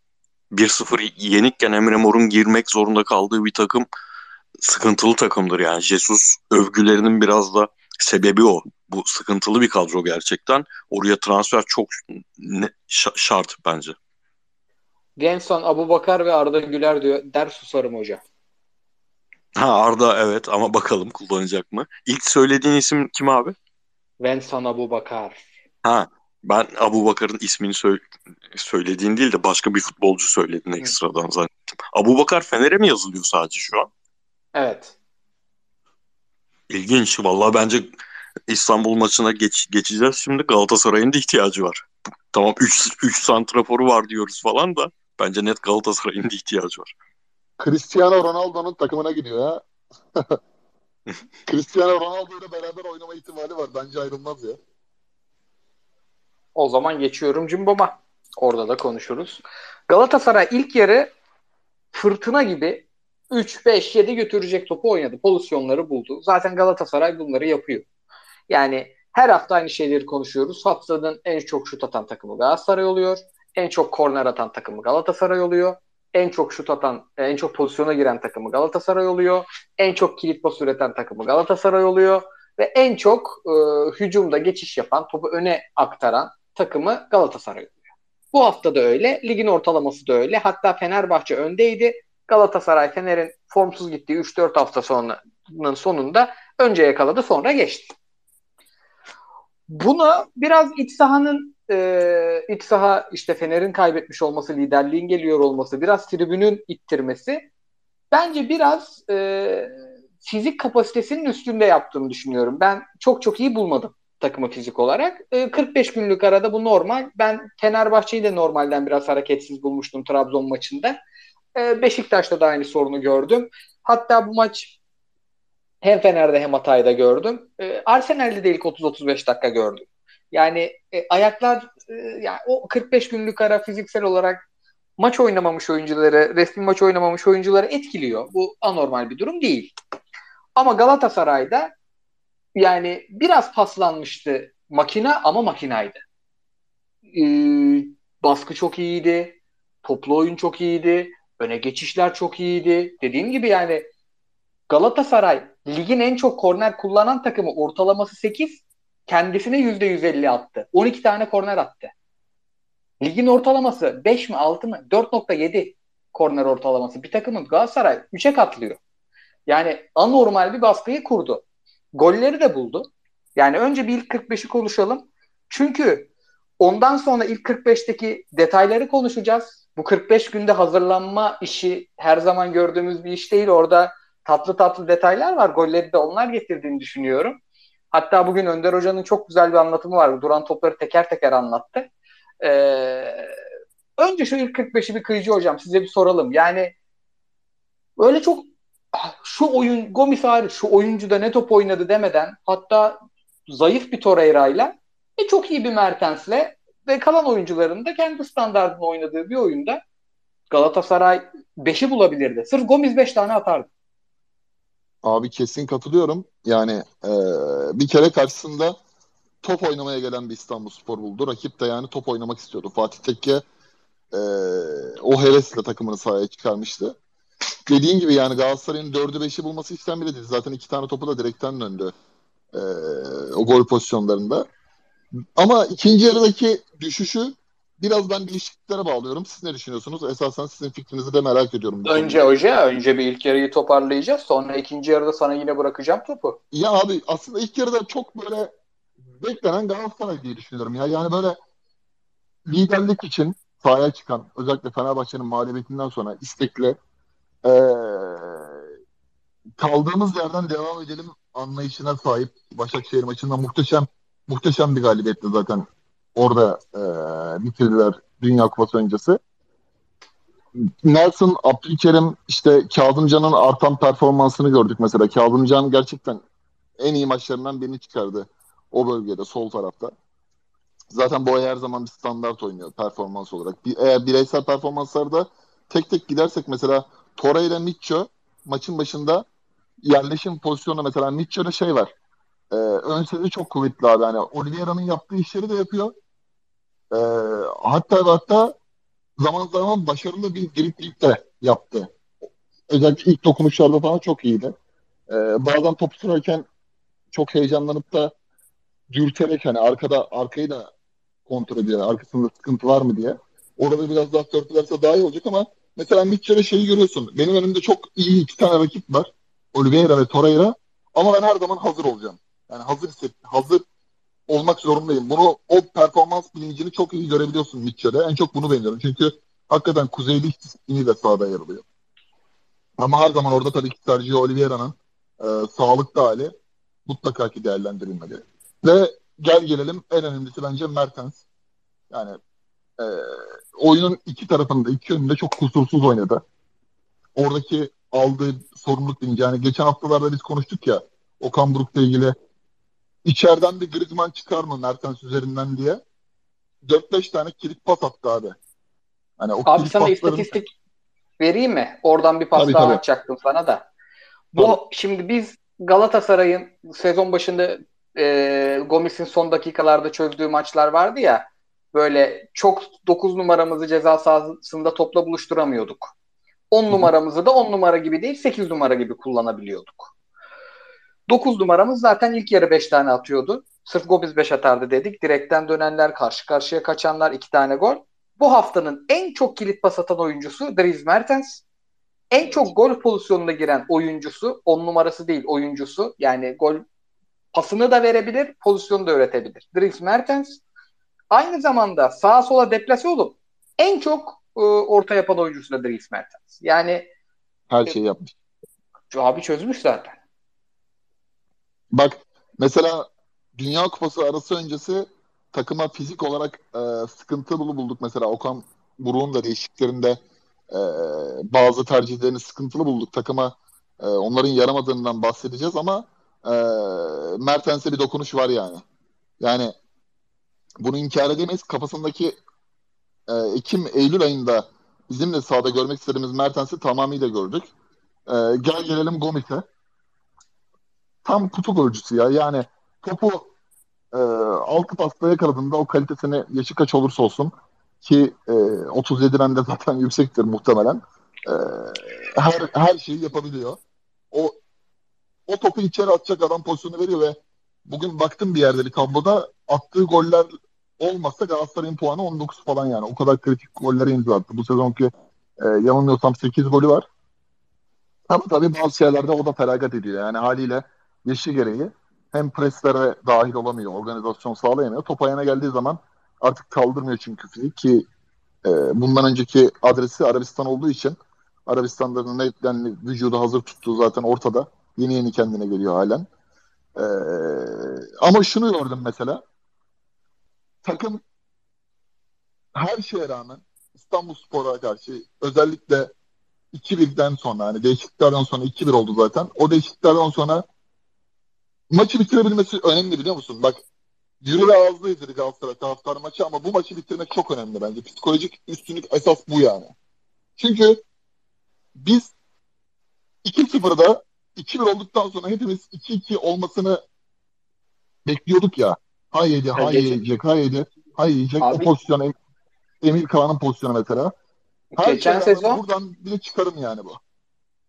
1-0 yenikken Emre Mor'un girmek zorunda kaldığı bir takım sıkıntılı takımdır yani. Jesus övgülerinin biraz da sebebi o. Bu sıkıntılı bir kadro gerçekten. Oraya transfer çok ne, şart bence. Genson, Abu Bakar ve Arda Güler diyor. Der susarım hoca. Ha Arda evet ama bakalım kullanacak mı? İlk söylediğin isim kim abi? Vensan Abu Bakar. Ha ben Abu Bakar'ın ismini sö- söylediğin değil de başka bir futbolcu söyledin ekstradan zannettim. Abu Bakar Fener'e mi yazılıyor sadece şu an? Evet. İlginç. Vallahi bence İstanbul maçına geç, geçeceğiz. Şimdi Galatasaray'ın da ihtiyacı var. Tamam 3 3 santraforu var diyoruz falan da bence net Galatasaray'ın da ihtiyacı var. Cristiano Ronaldo'nun takımına gidiyor ya. Cristiano Ronaldo ile beraber oynama ihtimali var. Bence ayrılmaz ya. O zaman geçiyorum Cimbom'a. Orada da konuşuruz. Galatasaray ilk yarı fırtına gibi 3-5-7 götürecek topu oynadı. Pozisyonları buldu. Zaten Galatasaray bunları yapıyor. Yani her hafta aynı şeyleri konuşuyoruz. Haftanın en çok şut atan takımı Galatasaray oluyor. En çok korner atan takımı Galatasaray oluyor en çok şut atan, en çok pozisyona giren takımı Galatasaray oluyor. En çok kilit pas üreten takımı Galatasaray oluyor. Ve en çok e, hücumda geçiş yapan, topu öne aktaran takımı Galatasaray oluyor. Bu hafta da öyle. Ligin ortalaması da öyle. Hatta Fenerbahçe öndeydi. Galatasaray Fener'in formsuz gittiği 3-4 hafta sonunun sonunda önce yakaladı sonra geçti. Buna biraz iç sahanın e, iç saha işte Fener'in kaybetmiş olması, liderliğin geliyor olması, biraz tribünün ittirmesi bence biraz e, fizik kapasitesinin üstünde yaptığını düşünüyorum. Ben çok çok iyi bulmadım takımı fizik olarak. E, 45 günlük arada bu normal. Ben Fenerbahçe'yi de normalden biraz hareketsiz bulmuştum Trabzon maçında. E, Beşiktaş'ta da aynı sorunu gördüm. Hatta bu maç hem Fener'de hem Hatay'da gördüm. E, Arsenal'de de ilk 30-35 dakika gördüm. Yani e, ayaklar e, yani o 45 günlük ara fiziksel olarak maç oynamamış oyuncuları, resmi maç oynamamış oyuncuları etkiliyor. Bu anormal bir durum değil. Ama Galatasaray'da yani biraz paslanmıştı makine ama makinaydı. Ee, baskı çok iyiydi. Toplu oyun çok iyiydi. Öne geçişler çok iyiydi. Dediğim gibi yani Galatasaray ligin en çok korner kullanan takımı ortalaması 8 kendisine %150 attı. 12 tane korner attı. Ligin ortalaması 5 mi 6 mı? 4.7 korner ortalaması. Bir takımın Galatasaray 3'e katlıyor. Yani anormal bir baskıyı kurdu. Golleri de buldu. Yani önce bir ilk 45'i konuşalım. Çünkü ondan sonra ilk 45'teki detayları konuşacağız. Bu 45 günde hazırlanma işi her zaman gördüğümüz bir iş değil. Orada tatlı tatlı detaylar var. Golleri de onlar getirdiğini düşünüyorum. Hatta bugün Önder Hoca'nın çok güzel bir anlatımı var. Duran topları teker teker anlattı. Ee, önce şu ilk 45'i bir kıyıcı hocam size bir soralım. Yani öyle çok şu oyun Gomis hariç şu oyuncu da ne top oynadı demeden hatta zayıf bir Torreira'yla ve çok iyi bir Mertens'le ve kalan oyuncuların da kendi standartında oynadığı bir oyunda Galatasaray 5'i bulabilirdi. Sırf Gomis 5 tane atardı. Abi kesin katılıyorum. Yani e, bir kere karşısında top oynamaya gelen bir İstanbul Spor buldu. Rakip de yani top oynamak istiyordu. Fatih Tekke e, o hevesle takımını sahaya çıkarmıştı dediğin gibi yani Galatasaray'ın 4'ü 5'i bulması işten bile değil. Zaten iki tane topu da direkten döndü. Ee, o gol pozisyonlarında. Ama ikinci yarıdaki düşüşü biraz ben değişikliklere bağlıyorum. Siz ne düşünüyorsunuz? Esasen sizin fikrinizi de merak ediyorum. Önce hoca, önce bir ilk yarıyı toparlayacağız. Sonra ikinci yarıda sana yine bırakacağım topu. Ya abi aslında ilk yarıda çok böyle beklenen Galatasaray diye düşünüyorum. Ya yani böyle liderlik için sahaya çıkan özellikle Fenerbahçe'nin mağlubiyetinden sonra istekli e, kaldığımız yerden devam edelim anlayışına sahip Başakşehir maçında muhteşem muhteşem bir galibiyetti zaten orada e, bitirdiler Dünya Kupası öncesi. Nelson, Abdülkerim, işte Kazımcan'ın artan performansını gördük mesela. Kazımcan gerçekten en iyi maçlarından birini çıkardı o bölgede, sol tarafta. Zaten bu her zaman bir standart oynuyor performans olarak. Bir, eğer bireysel performanslarda tek tek gidersek mesela Torreira Mitcho maçın başında yerleşim pozisyonu mesela Mitcho'da şey var. E, ön sezi çok kuvvetli abi. Yani Oliveira'nın yaptığı işleri de yapıyor. E, hatta hatta zaman zaman başarılı bir dripling de yaptı. Özellikle ilk dokunuşlarda falan çok iyiydi. E, bazen top sürerken çok heyecanlanıp da dürterek hani arkada arkayı da kontrol ediyor. Arkasında sıkıntı var mı diye. Orada biraz daha törpülerse daha iyi olacak ama mesela Mitchell'e şeyi görüyorsun. Benim önümde çok iyi iki tane rakip var. Oliveira ve Torreira. Ama ben her zaman hazır olacağım. Yani hazır hisset, hazır olmak zorundayım. Bunu o performans bilincini çok iyi görebiliyorsun Mitchell'e. En çok bunu beğeniyorum. Çünkü hakikaten kuzeyli disiplini de sahada yer alıyor. Ama her zaman orada tabii ki Sergio Oliveira'nın e, sağlıklı hali mutlaka ki değerlendirilmeli. Ve gel gelelim en önemlisi bence Mertens. Yani e, oyunun iki tarafında, iki yönünde çok kusursuz oynadı. Oradaki aldığı sorumluluk bilinci. Yani geçen haftalarda biz konuştuk ya Okan Buruk'la ilgili içeriden bir Griezmann çıkar mı Mertens üzerinden diye. 4-5 tane kilit pas attı abi. Hani o abi sana pasların... istatistik vereyim mi? Oradan bir pas tabii, daha tabii. atacaktım sana da. Bu tabii. şimdi biz Galatasaray'ın sezon başında e, Gomis'in son dakikalarda çözdüğü maçlar vardı ya böyle çok 9 numaramızı ceza sahasında topla buluşturamıyorduk. 10 numaramızı da 10 numara gibi değil 8 numara gibi kullanabiliyorduk. 9 numaramız zaten ilk yarı 5 tane atıyordu. Sırf Gomis 5 atardı dedik. Direkten dönenler, karşı karşıya kaçanlar 2 tane gol. Bu haftanın en çok kilit pas atan oyuncusu Dries Mertens. En çok gol pozisyonuna giren oyuncusu, 10 numarası değil oyuncusu. Yani gol pasını da verebilir, pozisyonu da üretebilir. Dries Mertens aynı zamanda sağa sola deplase olup en çok e, orta yapan oyuncusu da Dries Mertens. Yani her şeyi yapmış. Abi çözmüş zaten. Bak mesela Dünya Kupası arası öncesi takıma fizik olarak e, sıkıntılı bulduk. Mesela Okan Buruk'un da değişikliklerinde e, bazı tercihlerini sıkıntılı bulduk. Takıma e, onların yaramadığından bahsedeceğiz ama e, Mertens'e bir dokunuş var yani. Yani bunu inkar edemeyiz. Kafasındaki e, Ekim-Eylül ayında bizim de sahada görmek istediğimiz Mertens'i tamamıyla gördük. E, gel gelelim Gomis'e. Tam kutu golcüsü ya. Yani topu e, altı pasta yakaladığında o kalitesini yaşı kaç olursa olsun ki e, 37'den de zaten yüksektir muhtemelen. E, her her şeyi yapabiliyor. O o topu içeri atacak adam pozisyonu veriyor ve bugün baktım bir yerde bir tabloda attığı goller olmazsa Galatasaray'ın puanı 19 falan yani. O kadar kritik gollere imza attı. Bu sezonki e, yanılmıyorsam 8 golü var. Ama tabii bazı şeylerde o da feragat ediyor. Yani haliyle yaşı gereği hem preslere dahil olamıyor, organizasyon sağlayamıyor. Top ayağına geldiği zaman artık kaldırmıyor çünkü fizik ki e, bundan önceki adresi Arabistan olduğu için Arabistan'da netlenli vücudu hazır tuttuğu zaten ortada. Yeni yeni kendine geliyor halen. E, ama şunu gördüm mesela. Takım her şeye rağmen İstanbul Spor'a karşı özellikle 2-1'den sonra hani değişikliklerden sonra 2-1 oldu zaten. O değişikliklerden sonra maçı bitirebilmesi önemli biliyor musun? Bak yürü ve ağızlı izledi Galatasaray taraftar maçı ama bu maçı bitirmek çok önemli bence. Psikolojik üstünlük esas bu yani. Çünkü biz 2-0'da 2-1 olduktan sonra hepimiz 2-2 olmasını bekliyorduk ya. Hay yedi, geçen... yiyecek, hay yedi, hay yiyecek. Abi... O pozisyon Emir Kaan'ın pozisyonu mesela. Her geçen sezon buradan bile çıkarım yani bu.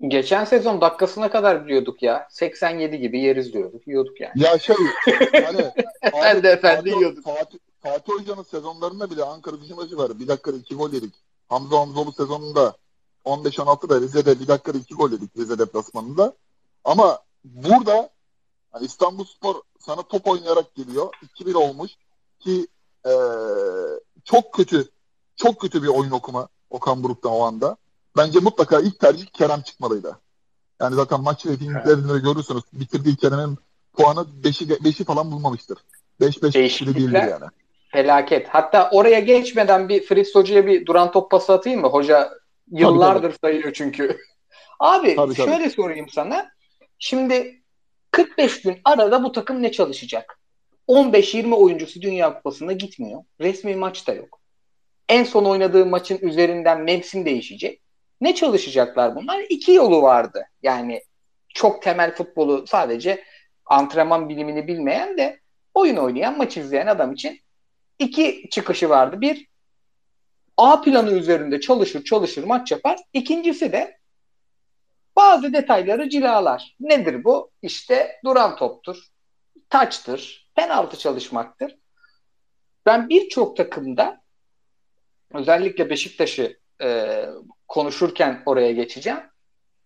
Geçen sezon dakikasına kadar biliyorduk ya. 87 gibi yeriz diyorduk. Yiyorduk yani. Ya şey hani Her de efendi yiyorduk. Fatih, Fatih Hoca'nın sezonlarında bile Ankara gücü maçı var. Bir dakikada iki gol yedik. Hamza Hamzoğlu sezonunda 15-16'da Rize'de bir dakikada iki gol yedik Rize deplasmanında. Ama burada hani İstanbul Spor sana top oynayarak geliyor. 2-1 olmuş ki ee, çok kötü çok kötü bir oyun okuma Okan Buruk'tan o anda bence mutlaka ilk tercih Kerem çıkmalıydı. Yani zaten maç reytinglerinde evet. görürsünüz. Bitirdiği Kerem'in puanı 5'i 5'i falan bulmamıştır. 5-5 bile değildir yani. Felaket. Hatta oraya geçmeden bir Fritz Hoca'ya bir duran top pası atayım mı? Hoca yıllardır tabii, tabii. sayıyor çünkü. Abi tabii, şöyle tabii. sorayım sana. Şimdi 45 gün arada bu takım ne çalışacak? 15-20 oyuncusu Dünya Kupası'nda gitmiyor. Resmi maç da yok. En son oynadığı maçın üzerinden mevsim değişecek. Ne çalışacaklar bunlar? İki yolu vardı. Yani çok temel futbolu sadece antrenman bilimini bilmeyen de oyun oynayan, maç izleyen adam için iki çıkışı vardı. Bir, A planı üzerinde çalışır çalışır maç yapar. İkincisi de bazı detayları cilalar. Nedir bu? İşte duran toptur, taçtır, penaltı çalışmaktır. Ben birçok takımda özellikle Beşiktaş'ı e, konuşurken oraya geçeceğim.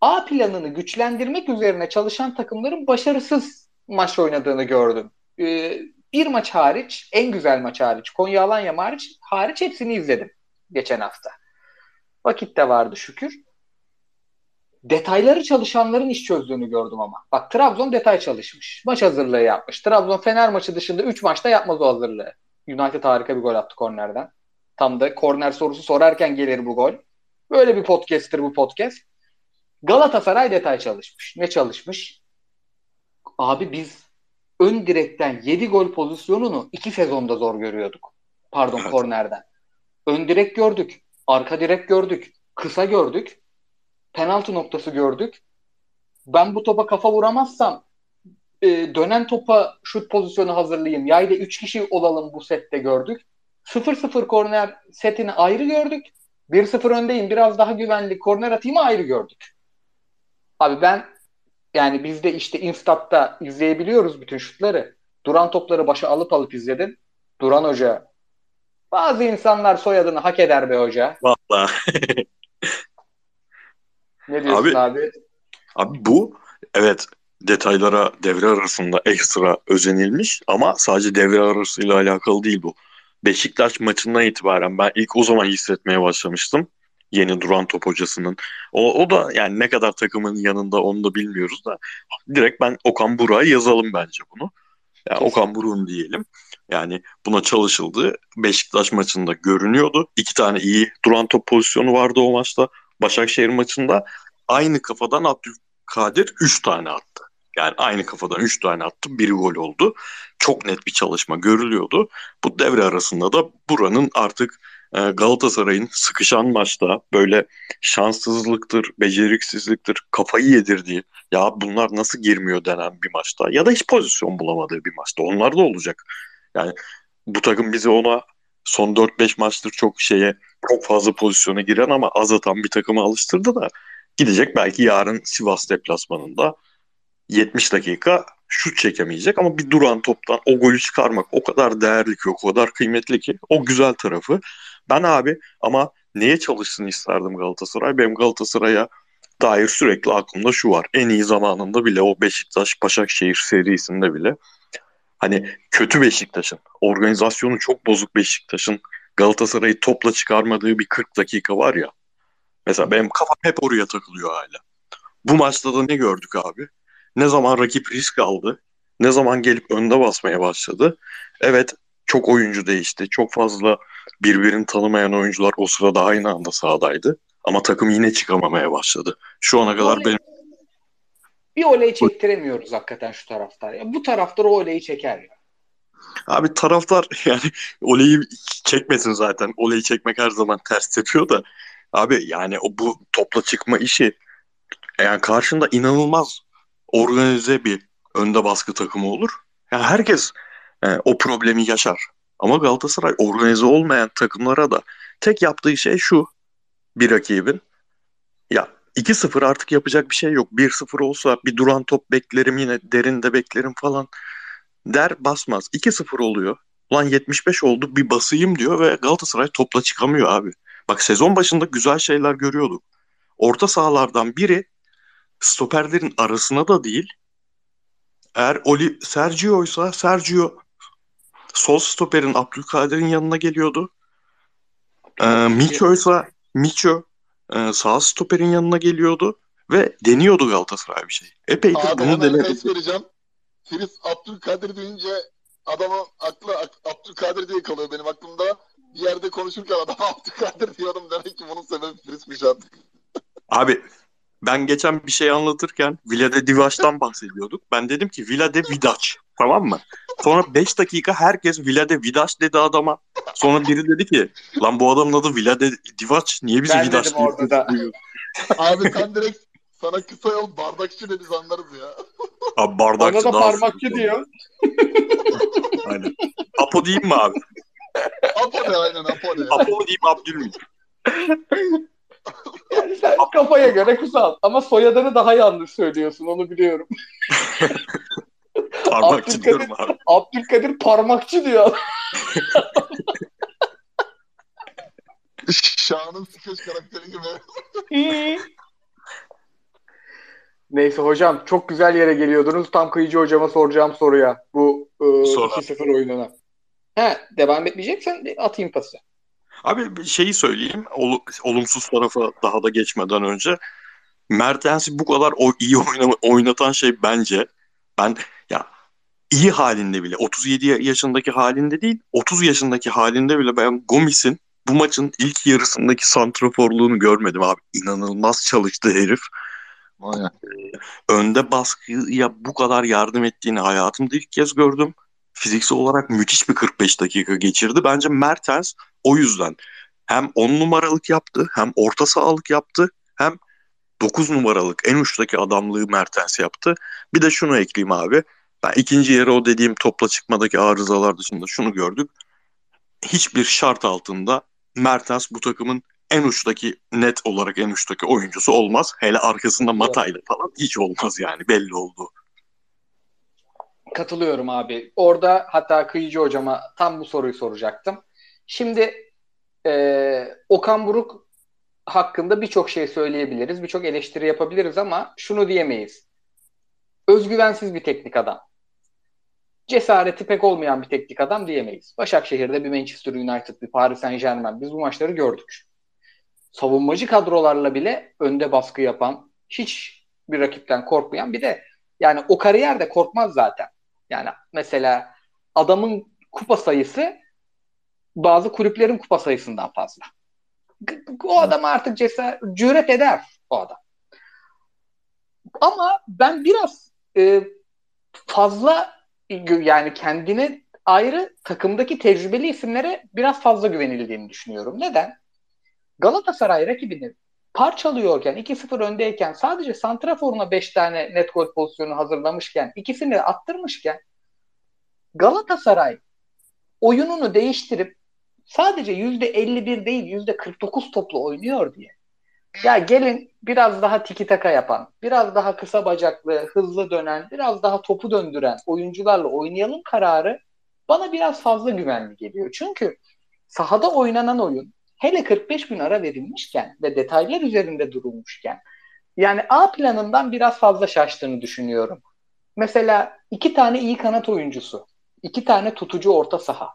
A planını güçlendirmek üzerine çalışan takımların başarısız maç oynadığını gördüm. Ee, bir maç hariç, en güzel maç hariç, Konya Alanya hariç, hariç hepsini izledim geçen hafta. Vakit de vardı şükür. Detayları çalışanların iş çözdüğünü gördüm ama. Bak Trabzon detay çalışmış. Maç hazırlığı yapmış. Trabzon Fener maçı dışında 3 maçta yapmaz o hazırlığı. United harika bir gol attı kornerden. Tam da korner sorusu sorarken gelir bu gol. Böyle bir podcast'tir bu podcast. Galatasaray detay çalışmış. Ne çalışmış? Abi biz ön direkten 7 gol pozisyonunu 2 sezonda zor görüyorduk. Pardon evet. kornerden. Ön direk gördük. Arka direk gördük. Kısa gördük. Penaltı noktası gördük. Ben bu topa kafa vuramazsam e, dönen topa şut pozisyonu hazırlayayım. Yayda 3 kişi olalım bu sette gördük. 0-0 korner setini ayrı gördük. 1-0 öndeyim biraz daha güvenli korner atayım ayrı gördük. Abi ben yani biz de işte Instat'ta izleyebiliyoruz bütün şutları. Duran topları başa alıp alıp izledim. Duran Hoca. Bazı insanlar soyadını hak eder be hoca. Valla. ne diyorsun abi? Abi, abi bu evet detaylara devre arasında ekstra özenilmiş ama sadece devre arasıyla alakalı değil bu. Beşiktaş maçından itibaren ben ilk o zaman hissetmeye başlamıştım. Yeni duran top hocasının. O, o da yani ne kadar takımın yanında onu da bilmiyoruz da direkt ben Okan Burak'a yazalım bence bunu. Yani Okan Buruk'un diyelim. Yani buna çalışıldı. Beşiktaş maçında görünüyordu. İki tane iyi duran top pozisyonu vardı o maçta. Başakşehir maçında aynı kafadan Abdülkadir 3 tane attı. Yani aynı kafadan 3 tane attı. Biri gol oldu. Çok net bir çalışma görülüyordu. Bu devre arasında da buranın artık e, Galatasaray'ın sıkışan maçta böyle şanssızlıktır, beceriksizliktir, kafayı yedirdiği ya bunlar nasıl girmiyor denen bir maçta ya da hiç pozisyon bulamadığı bir maçta onlar da olacak. Yani bu takım bizi ona son 4-5 maçtır çok şeye çok fazla pozisyona giren ama az atan bir takıma alıştırdı da gidecek belki yarın Sivas deplasmanında 70 dakika şut çekemeyecek ama bir duran toptan o golü çıkarmak o kadar değerli ki o kadar kıymetli ki o güzel tarafı. Ben abi ama neye çalışsın isterdim Galatasaray? Benim Galatasaray'a dair sürekli aklımda şu var. En iyi zamanında bile o Beşiktaş Başakşehir serisinde bile hani kötü Beşiktaş'ın, organizasyonu çok bozuk Beşiktaş'ın Galatasaray'ı topla çıkarmadığı bir 40 dakika var ya. Mesela benim kafam hep oraya takılıyor hala. Bu maçta da ne gördük abi? Ne zaman rakip risk aldı, ne zaman gelip önde basmaya başladı. Evet çok oyuncu değişti. Çok fazla birbirini tanımayan oyuncular o sırada aynı anda sahadaydı. Ama takım yine çıkamamaya başladı. Şu ana kadar benim... Bir oley çektiremiyoruz hakikaten şu taraftar. Ya, bu taraftar o oleyi çeker ya. Abi taraftar yani oleyi çekmesin zaten. Oleyi çekmek her zaman ters tepiyor da. Abi yani o bu topla çıkma işi yani karşında inanılmaz organize bir önde baskı takımı olur. Yani herkes yani o problemi yaşar. Ama Galatasaray organize olmayan takımlara da tek yaptığı şey şu bir rakibin. Ya 2-0 artık yapacak bir şey yok. 1-0 olsa bir duran top beklerim yine derinde beklerim falan der basmaz. 2-0 oluyor. Lan 75 oldu bir basayım diyor ve Galatasaray topla çıkamıyor abi. Bak sezon başında güzel şeyler görüyorduk. Orta sahalardan biri stoperlerin arasına da değil. Eğer Oli Sergio'ysa Sergio sol stoperin Abdülkadir'in yanına geliyordu. Ee, Micho ise Micho e, sağ stoperin yanına geliyordu ve deniyordu Galatasaray bir şey. Epeydir Abi bunu denedi. vereceğim. Filiz Abdülkadir deyince adamın aklı Abdülkadir diye kalıyor benim aklımda. Bir yerde konuşurken adam Abdülkadir diyordum demek ki bunun sebebi Filiz'miş artık. Abi ben geçen bir şey anlatırken Vlade Divaç'tan bahsediyorduk. Ben dedim ki Vlade Vidaç. Tamam mı? Sonra 5 dakika herkes Vlade Vidaç dedi adama. Sonra biri dedi ki lan bu adamın adı Vlade Divaç. Niye bizi Ben Vidaç dedim orada da. diyor? Abi sen direkt sana kısa yol bardakçı de biz anlarız ya. Abi bardakçı Ona da parmakçı sıkıntı. diyor. Aynen. Apo diyeyim mi abi? Apo ne aynen Apo ne. Apo diyeyim Abdülmük? Yani sen kafaya göre kısalt. Ama soyadını daha yanlış söylüyorsun onu biliyorum. Parmakçı Abdülkadir- diyorum abi. Abdülkadir parmakçı diyor. Şahan'ın skeç karakteri gibi. Neyse hocam çok güzel yere geliyordunuz. Tam kıyıcı hocama soracağım soruya. Bu e, Sor abi. 2-0 oyununa. He, devam etmeyeceksen atayım pası. Abi şeyi söyleyeyim. ol- olumsuz tarafa daha da geçmeden önce. Mertens'i bu kadar o iyi oynama, oynatan şey bence ben ya iyi halinde bile 37 yaşındaki halinde değil 30 yaşındaki halinde bile ben Gomis'in bu maçın ilk yarısındaki santraforluğunu görmedim abi. İnanılmaz çalıştı herif. Aynen. Önde baskıya bu kadar yardım ettiğini hayatımda ilk kez gördüm. Fiziksel olarak müthiş bir 45 dakika geçirdi. Bence Mertens o yüzden hem 10 numaralık yaptı hem orta sahalık yaptı hem 9 numaralık en uçtaki adamlığı Mertens yaptı. Bir de şunu ekleyeyim abi. Ben ikinci yarı o dediğim topla çıkmadaki arızalar dışında şunu gördük. Hiçbir şart altında Mertens bu takımın en uçtaki net olarak en uçtaki oyuncusu olmaz. Hele arkasında Matay'la falan hiç olmaz yani belli oldu. Katılıyorum abi. Orada hatta Kıyıcı hocama tam bu soruyu soracaktım. Şimdi e, Okan Buruk hakkında birçok şey söyleyebiliriz. Birçok eleştiri yapabiliriz ama şunu diyemeyiz. Özgüvensiz bir teknik adam. Cesareti pek olmayan bir teknik adam diyemeyiz. Başakşehir'de bir Manchester United, bir Paris Saint Germain. Biz bu maçları gördük. Savunmacı kadrolarla bile önde baskı yapan, hiç bir rakipten korkmayan bir de yani o kariyerde korkmaz zaten. Yani mesela adamın kupa sayısı bazı kulüplerin kupa sayısından fazla. O adam artık cesaret, cüret eder o adam. Ama ben biraz e, fazla yani kendine ayrı takımdaki tecrübeli isimlere biraz fazla güvenildiğini düşünüyorum. Neden? Galatasaray rakibini parçalıyorken 2-0 öndeyken sadece santraforuna 5 tane net gol pozisyonu hazırlamışken ikisini attırmışken Galatasaray oyununu değiştirip sadece %51 değil %49 toplu oynuyor diye. Ya gelin biraz daha tiki taka yapan, biraz daha kısa bacaklı, hızlı dönen, biraz daha topu döndüren oyuncularla oynayalım kararı bana biraz fazla güvenli geliyor. Çünkü sahada oynanan oyun hele 45 gün ara verilmişken ve detaylar üzerinde durulmuşken yani A planından biraz fazla şaştığını düşünüyorum. Mesela iki tane iyi kanat oyuncusu, iki tane tutucu orta saha,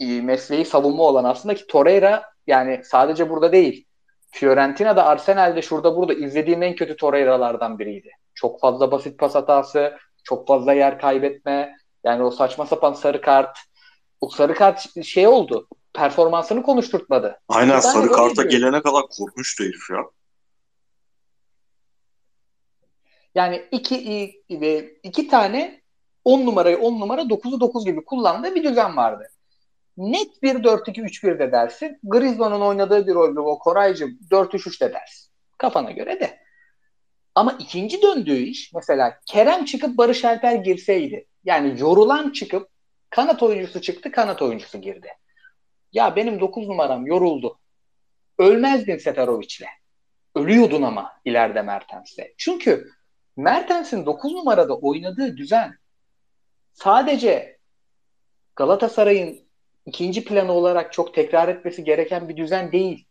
mesleği savunma olan aslında ki Torreira yani sadece burada değil. Fiorentina'da, Arsenal'de şurada burada izlediğim en kötü Torreira'lardan biriydi. Çok fazla basit pas hatası, çok fazla yer kaybetme, yani o saçma sapan sarı kart, o sarı kart şey oldu performansını konuşturtmadı. Aynen sarı karta gelene kadar korkmuştu herif ya. Yani iki, iki tane 10 numarayı 10 numara 9'u 9 gibi kullandığı bir düzen vardı. Net bir 4-2-3-1 de dersin. Griezmann'ın oynadığı bir rolde o Koraycı 4-3-3 de dersin. Kafana göre de. Ama ikinci döndüğü iş mesela Kerem çıkıp Barış Alper girseydi. Yani yorulan çıkıp kanat oyuncusu çıktı kanat oyuncusu girdi. Ya benim 9 numaram yoruldu. Ölmezdin Seferovic'le. Ölüyordun ama ileride Mertens'le. Çünkü Mertens'in 9 numarada oynadığı düzen sadece Galatasaray'ın ikinci planı olarak çok tekrar etmesi gereken bir düzen değil.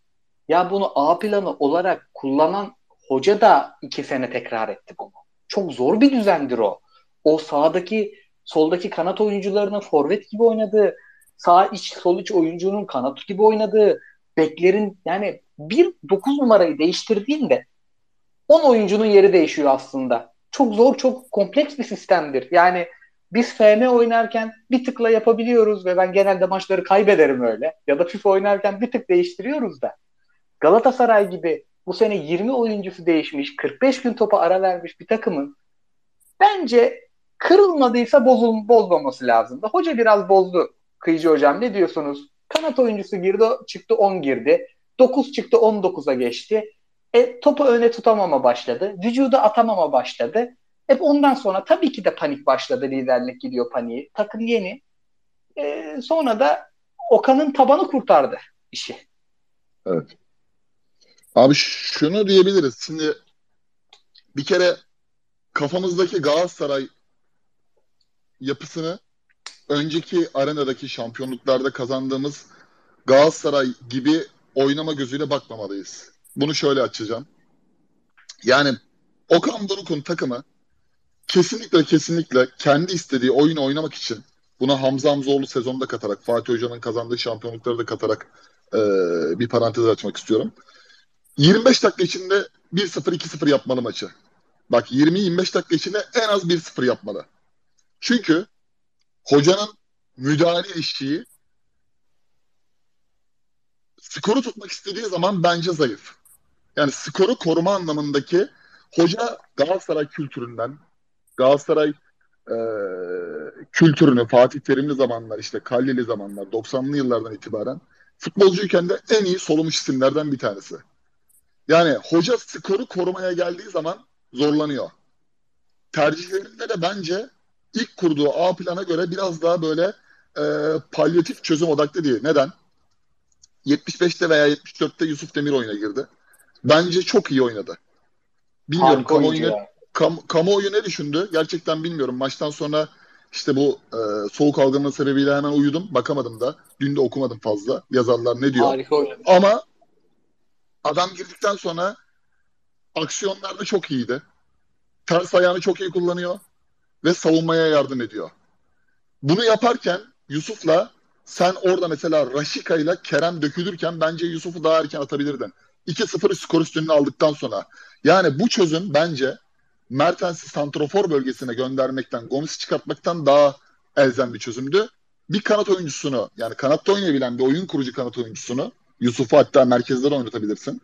Ya bunu A planı olarak kullanan hoca da iki sene tekrar etti bunu. Çok zor bir düzendir o. O sağdaki, soldaki kanat oyuncularının forvet gibi oynadığı, sağ iç sol iç oyuncunun kanat gibi oynadığı beklerin yani bir 9 numarayı değiştirdiğinde 10 oyuncunun yeri değişiyor aslında. Çok zor, çok kompleks bir sistemdir. Yani biz FM oynarken bir tıkla yapabiliyoruz ve ben genelde maçları kaybederim öyle. Ya da FIFA oynarken bir tık değiştiriyoruz da. Galatasaray gibi bu sene 20 oyuncusu değişmiş, 45 gün topa ara vermiş bir takımın bence kırılmadıysa bozul, bozmaması lazımdı. Hoca biraz bozdu Kıyıcı hocam ne diyorsunuz? Kanat oyuncusu girdi çıktı 10 girdi. 9 çıktı 19'a geçti. E, topu öne tutamama başladı. Vücuda atamama başladı. Hep ondan sonra tabii ki de panik başladı. Liderlik gidiyor paniği. Takım yeni. E, sonra da Okan'ın tabanı kurtardı işi. Evet. Abi şunu diyebiliriz. Şimdi bir kere kafamızdaki Galatasaray yapısını önceki arenadaki şampiyonluklarda kazandığımız Galatasaray gibi oynama gözüyle bakmamalıyız. Bunu şöyle açacağım. Yani Okan Buruk'un takımı kesinlikle kesinlikle kendi istediği oyunu oynamak için buna Hamza Hamzoğlu sezonda katarak Fatih Hoca'nın kazandığı şampiyonlukları da katarak e, bir parantez açmak istiyorum. 25 dakika içinde 1-0 2-0 yapmalı maçı. Bak 20-25 dakika içinde en az 1-0 yapmalı. Çünkü hocanın müdahale eşiği skoru tutmak istediği zaman bence zayıf. Yani skoru koruma anlamındaki hoca Galatasaray kültüründen, Galatasaray e, kültürünü Fatih Terimli zamanlar işte Kalleli zamanlar 90'lı yıllardan itibaren futbolcuyken de en iyi solumuş isimlerden bir tanesi. Yani hoca skoru korumaya geldiği zaman zorlanıyor. Tercihlerinde de bence ilk kurduğu A plana göre biraz daha böyle e, palyatif çözüm odaklı değil. Neden? 75'te veya 74'te Yusuf Demir oyuna girdi. Bence çok iyi oynadı. Bilmiyorum kamuoyu ne, kam, kamuoyu ne düşündü? Gerçekten bilmiyorum. Maçtan sonra işte bu e, soğuk algınlığı sebebiyle hemen uyudum. Bakamadım da. Dün de okumadım fazla. Yazarlar ne diyor. Harika oynadı. Ama adam girdikten sonra aksiyonlarda çok iyiydi. Ters ayağını çok iyi kullanıyor ve savunmaya yardım ediyor. Bunu yaparken Yusuf'la sen orada mesela Raşika ile Kerem dökülürken bence Yusuf'u daha erken atabilirdin. 2-0 skor üstünlüğünü aldıktan sonra. Yani bu çözüm bence Mertens'i santrofor bölgesine göndermekten, Gomis'i çıkartmaktan daha elzem bir çözümdü. Bir kanat oyuncusunu yani kanatta oynayabilen bir oyun kurucu kanat oyuncusunu Yusuf'u hatta merkezde de oynatabilirsin.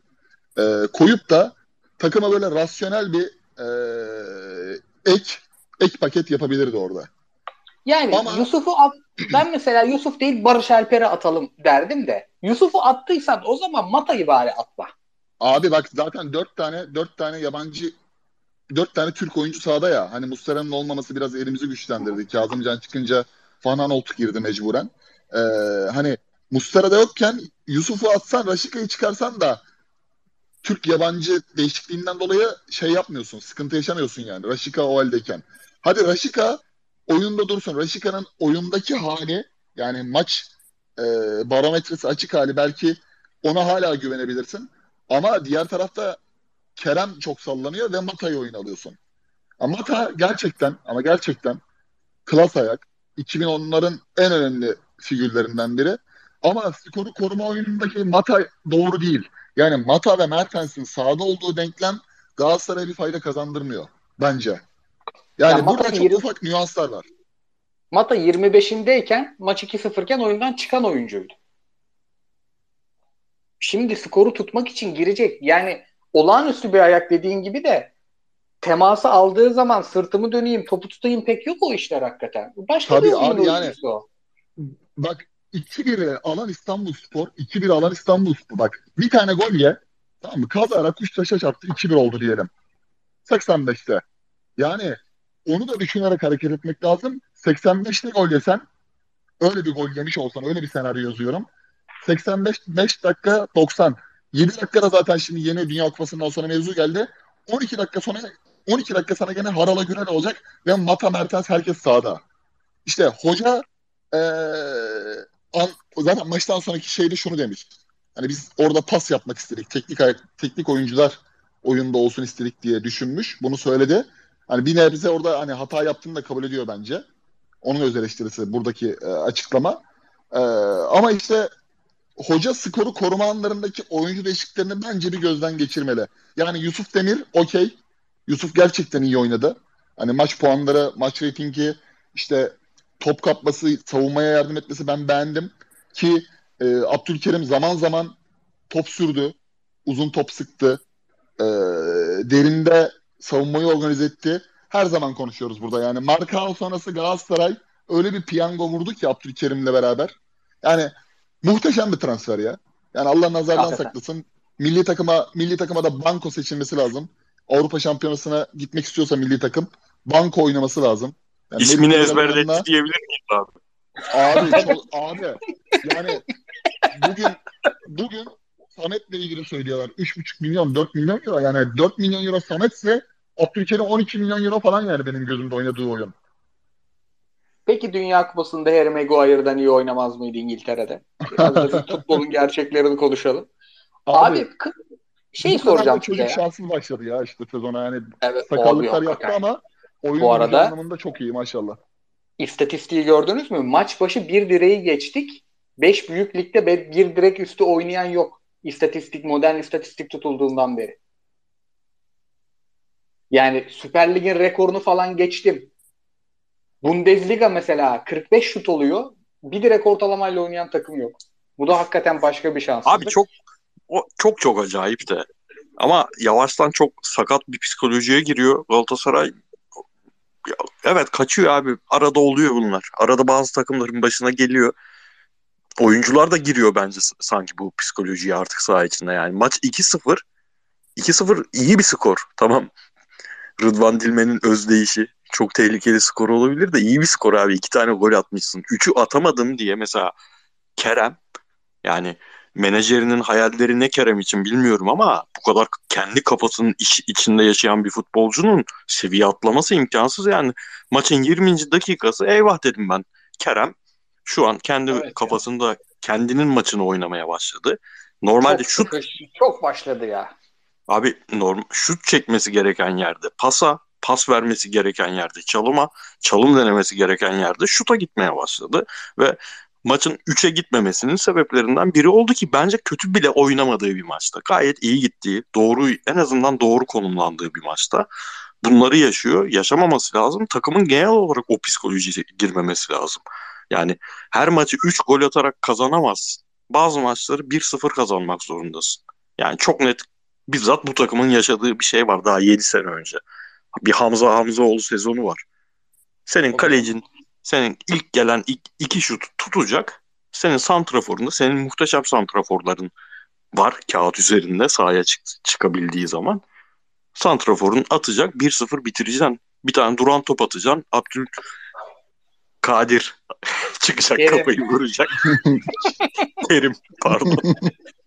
E, koyup da takıma böyle rasyonel bir e, ek ek paket yapabilirdi orada. Yani Ama... Yusuf'u at, ben mesela Yusuf değil Barış Alper'e atalım derdim de Yusuf'u attıysan o zaman Mata'yı bari atma. Abi bak zaten dört tane dört tane yabancı dört tane Türk oyuncu sahada ya. Hani Muslera'nın olmaması biraz elimizi güçlendirdi. Kazımcan çıkınca Fanan Oltuk girdi mecburen. Ee, hani Mustera da yokken Yusuf'u atsan, Raşika'yı çıkarsan da Türk yabancı değişikliğinden dolayı şey yapmıyorsun. Sıkıntı yaşamıyorsun yani. Raşika o haldeyken. Hadi Raşika oyunda dursun. Raşika'nın oyundaki hali yani maç e, barometresi açık hali belki ona hala güvenebilirsin. Ama diğer tarafta Kerem çok sallanıyor ve Mata'yı oyun alıyorsun. Ama Mata gerçekten ama gerçekten klas ayak. 2010'ların en önemli figürlerinden biri. Ama skoru koruma oyunundaki Mata doğru değil. Yani Mata ve Mertens'in sahada olduğu denklem Galatasaray'a bir fayda kazandırmıyor bence. Yani ya burada çok 20... ufak nüanslar var. Mata 25'indeyken maç 2-0 iken oyundan çıkan oyuncuydu. Şimdi skoru tutmak için girecek. Yani olağanüstü bir ayak dediğin gibi de teması aldığı zaman sırtımı döneyim, topu tutayım pek yok o işler hakikaten. Başka Tabii bir abi yani o. bak 2-1 alan İstanbul Spor, 2-1 alan İstanbul Spor. Bak bir tane gol ye. Tamam mı? Kazara kuş taşa çarptı 2-1 oldu diyelim. 85'te. Yani onu da düşünerek hareket etmek lazım. 85'te gol yesen öyle bir gol yemiş olsan öyle bir senaryo yazıyorum. 85 5 dakika 90. 7 dakikada zaten şimdi yeni Dünya Kupası'ndan sonra mevzu geldi. 12 dakika sonra 12 dakika sana gene Harala Gürel olacak ve Mata Mertens herkes sağda. İşte hoca ee, an, zaten maçtan sonraki şeyde şunu demiş. Hani biz orada pas yapmak istedik. Teknik teknik oyuncular oyunda olsun istedik diye düşünmüş. Bunu söyledi. Hani bir nebze orada hani hata yaptığını da kabul ediyor bence. Onun öz eleştirisi buradaki e, açıklama. E, ama işte hoca skoru koruma anlarındaki oyuncu değişikliklerini bence bir gözden geçirmeli. Yani Yusuf Demir okey. Yusuf gerçekten iyi oynadı. Hani maç puanları, maç reytingi, işte top kapması, savunmaya yardım etmesi ben beğendim. Ki e, Abdülkerim zaman zaman top sürdü. Uzun top sıktı. E, derinde savunmayı organize etti. Her zaman konuşuyoruz burada yani. Marka sonrası Galatasaray öyle bir piyango vurdu ki Abdülkerim'le beraber. Yani muhteşem bir transfer ya. Yani Allah nazardan Hakikaten. saklasın. Milli takıma milli takıma da banko seçilmesi lazım. Avrupa Şampiyonası'na gitmek istiyorsa milli takım banko oynaması lazım. Yani İsmini ezberletti diyebilir miyim abi? Abi çok, abi yani bugün bugün Samet'le ilgili söylüyorlar. 3,5 milyon 4 milyon euro yani 4 milyon euro Samet'se Abdülkerim 12 milyon euro falan yani benim gözümde oynadığı oyun. Peki Dünya Kupası'nda Harry Maguire'dan iyi oynamaz mıydı İngiltere'de? Biraz da futbolun gerçeklerini konuşalım. Abi, Abi şey soracağım size. Çocuk şanslı başladı ya işte sezona yani evet, sakallıklar yaptı ama oyun Bu arada anlamında çok iyi maşallah. İstatistiği gördünüz mü? Maç başı bir direği geçtik. Beş büyük ligde bir direk üstü oynayan yok. İstatistik, modern istatistik tutulduğundan beri. Yani Süper Lig'in rekorunu falan geçtim. Bundesliga mesela 45 şut oluyor. Bir direk ortalamayla oynayan takım yok. Bu da hakikaten başka bir şans. Abi çok o çok çok acayip de. Ama yavaştan çok sakat bir psikolojiye giriyor Galatasaray. Evet kaçıyor abi. Arada oluyor bunlar. Arada bazı takımların başına geliyor. Oyuncular da giriyor bence sanki bu psikolojiye artık saha içinde yani. Maç 2-0. 2-0 iyi bir skor. Tamam. Rıdvan Dilmen'in özdeyişi çok tehlikeli skor olabilir de iyi bir skor abi. İki tane gol atmışsın. Üçü atamadım diye mesela Kerem yani menajerinin hayalleri ne Kerem için bilmiyorum ama bu kadar kendi kafasının iç, içinde yaşayan bir futbolcunun seviye atlaması imkansız yani. Maçın 20. dakikası eyvah dedim ben. Kerem şu an kendi evet, kafasında ya. kendinin maçını oynamaya başladı. Normalde çok, şut çok başladı ya. Abi norm şut çekmesi gereken yerde pasa, pas vermesi gereken yerde çalıma, çalım denemesi gereken yerde şuta gitmeye başladı ve maçın 3'e gitmemesinin sebeplerinden biri oldu ki bence kötü bile oynamadığı bir maçta. Gayet iyi gittiği, doğru en azından doğru konumlandığı bir maçta. bunları yaşıyor. Yaşamaması lazım. Takımın genel olarak o psikolojiye girmemesi lazım. Yani her maçı 3 gol atarak kazanamazsın. Bazı maçları 1-0 kazanmak zorundasın. Yani çok net bizzat bu takımın yaşadığı bir şey var daha 7 sene önce. Bir Hamza Hamzaoğlu sezonu var. Senin kalecin senin ilk gelen ilk, iki şut tutacak. Senin santraforunda senin muhteşem santraforların var kağıt üzerinde sahaya çık çıkabildiği zaman. Santraforun atacak 1-0 bitireceksin. Bir tane duran top atacaksın. Abdül Kadir çıkacak Kerim. kafayı vuracak. Kerim pardon.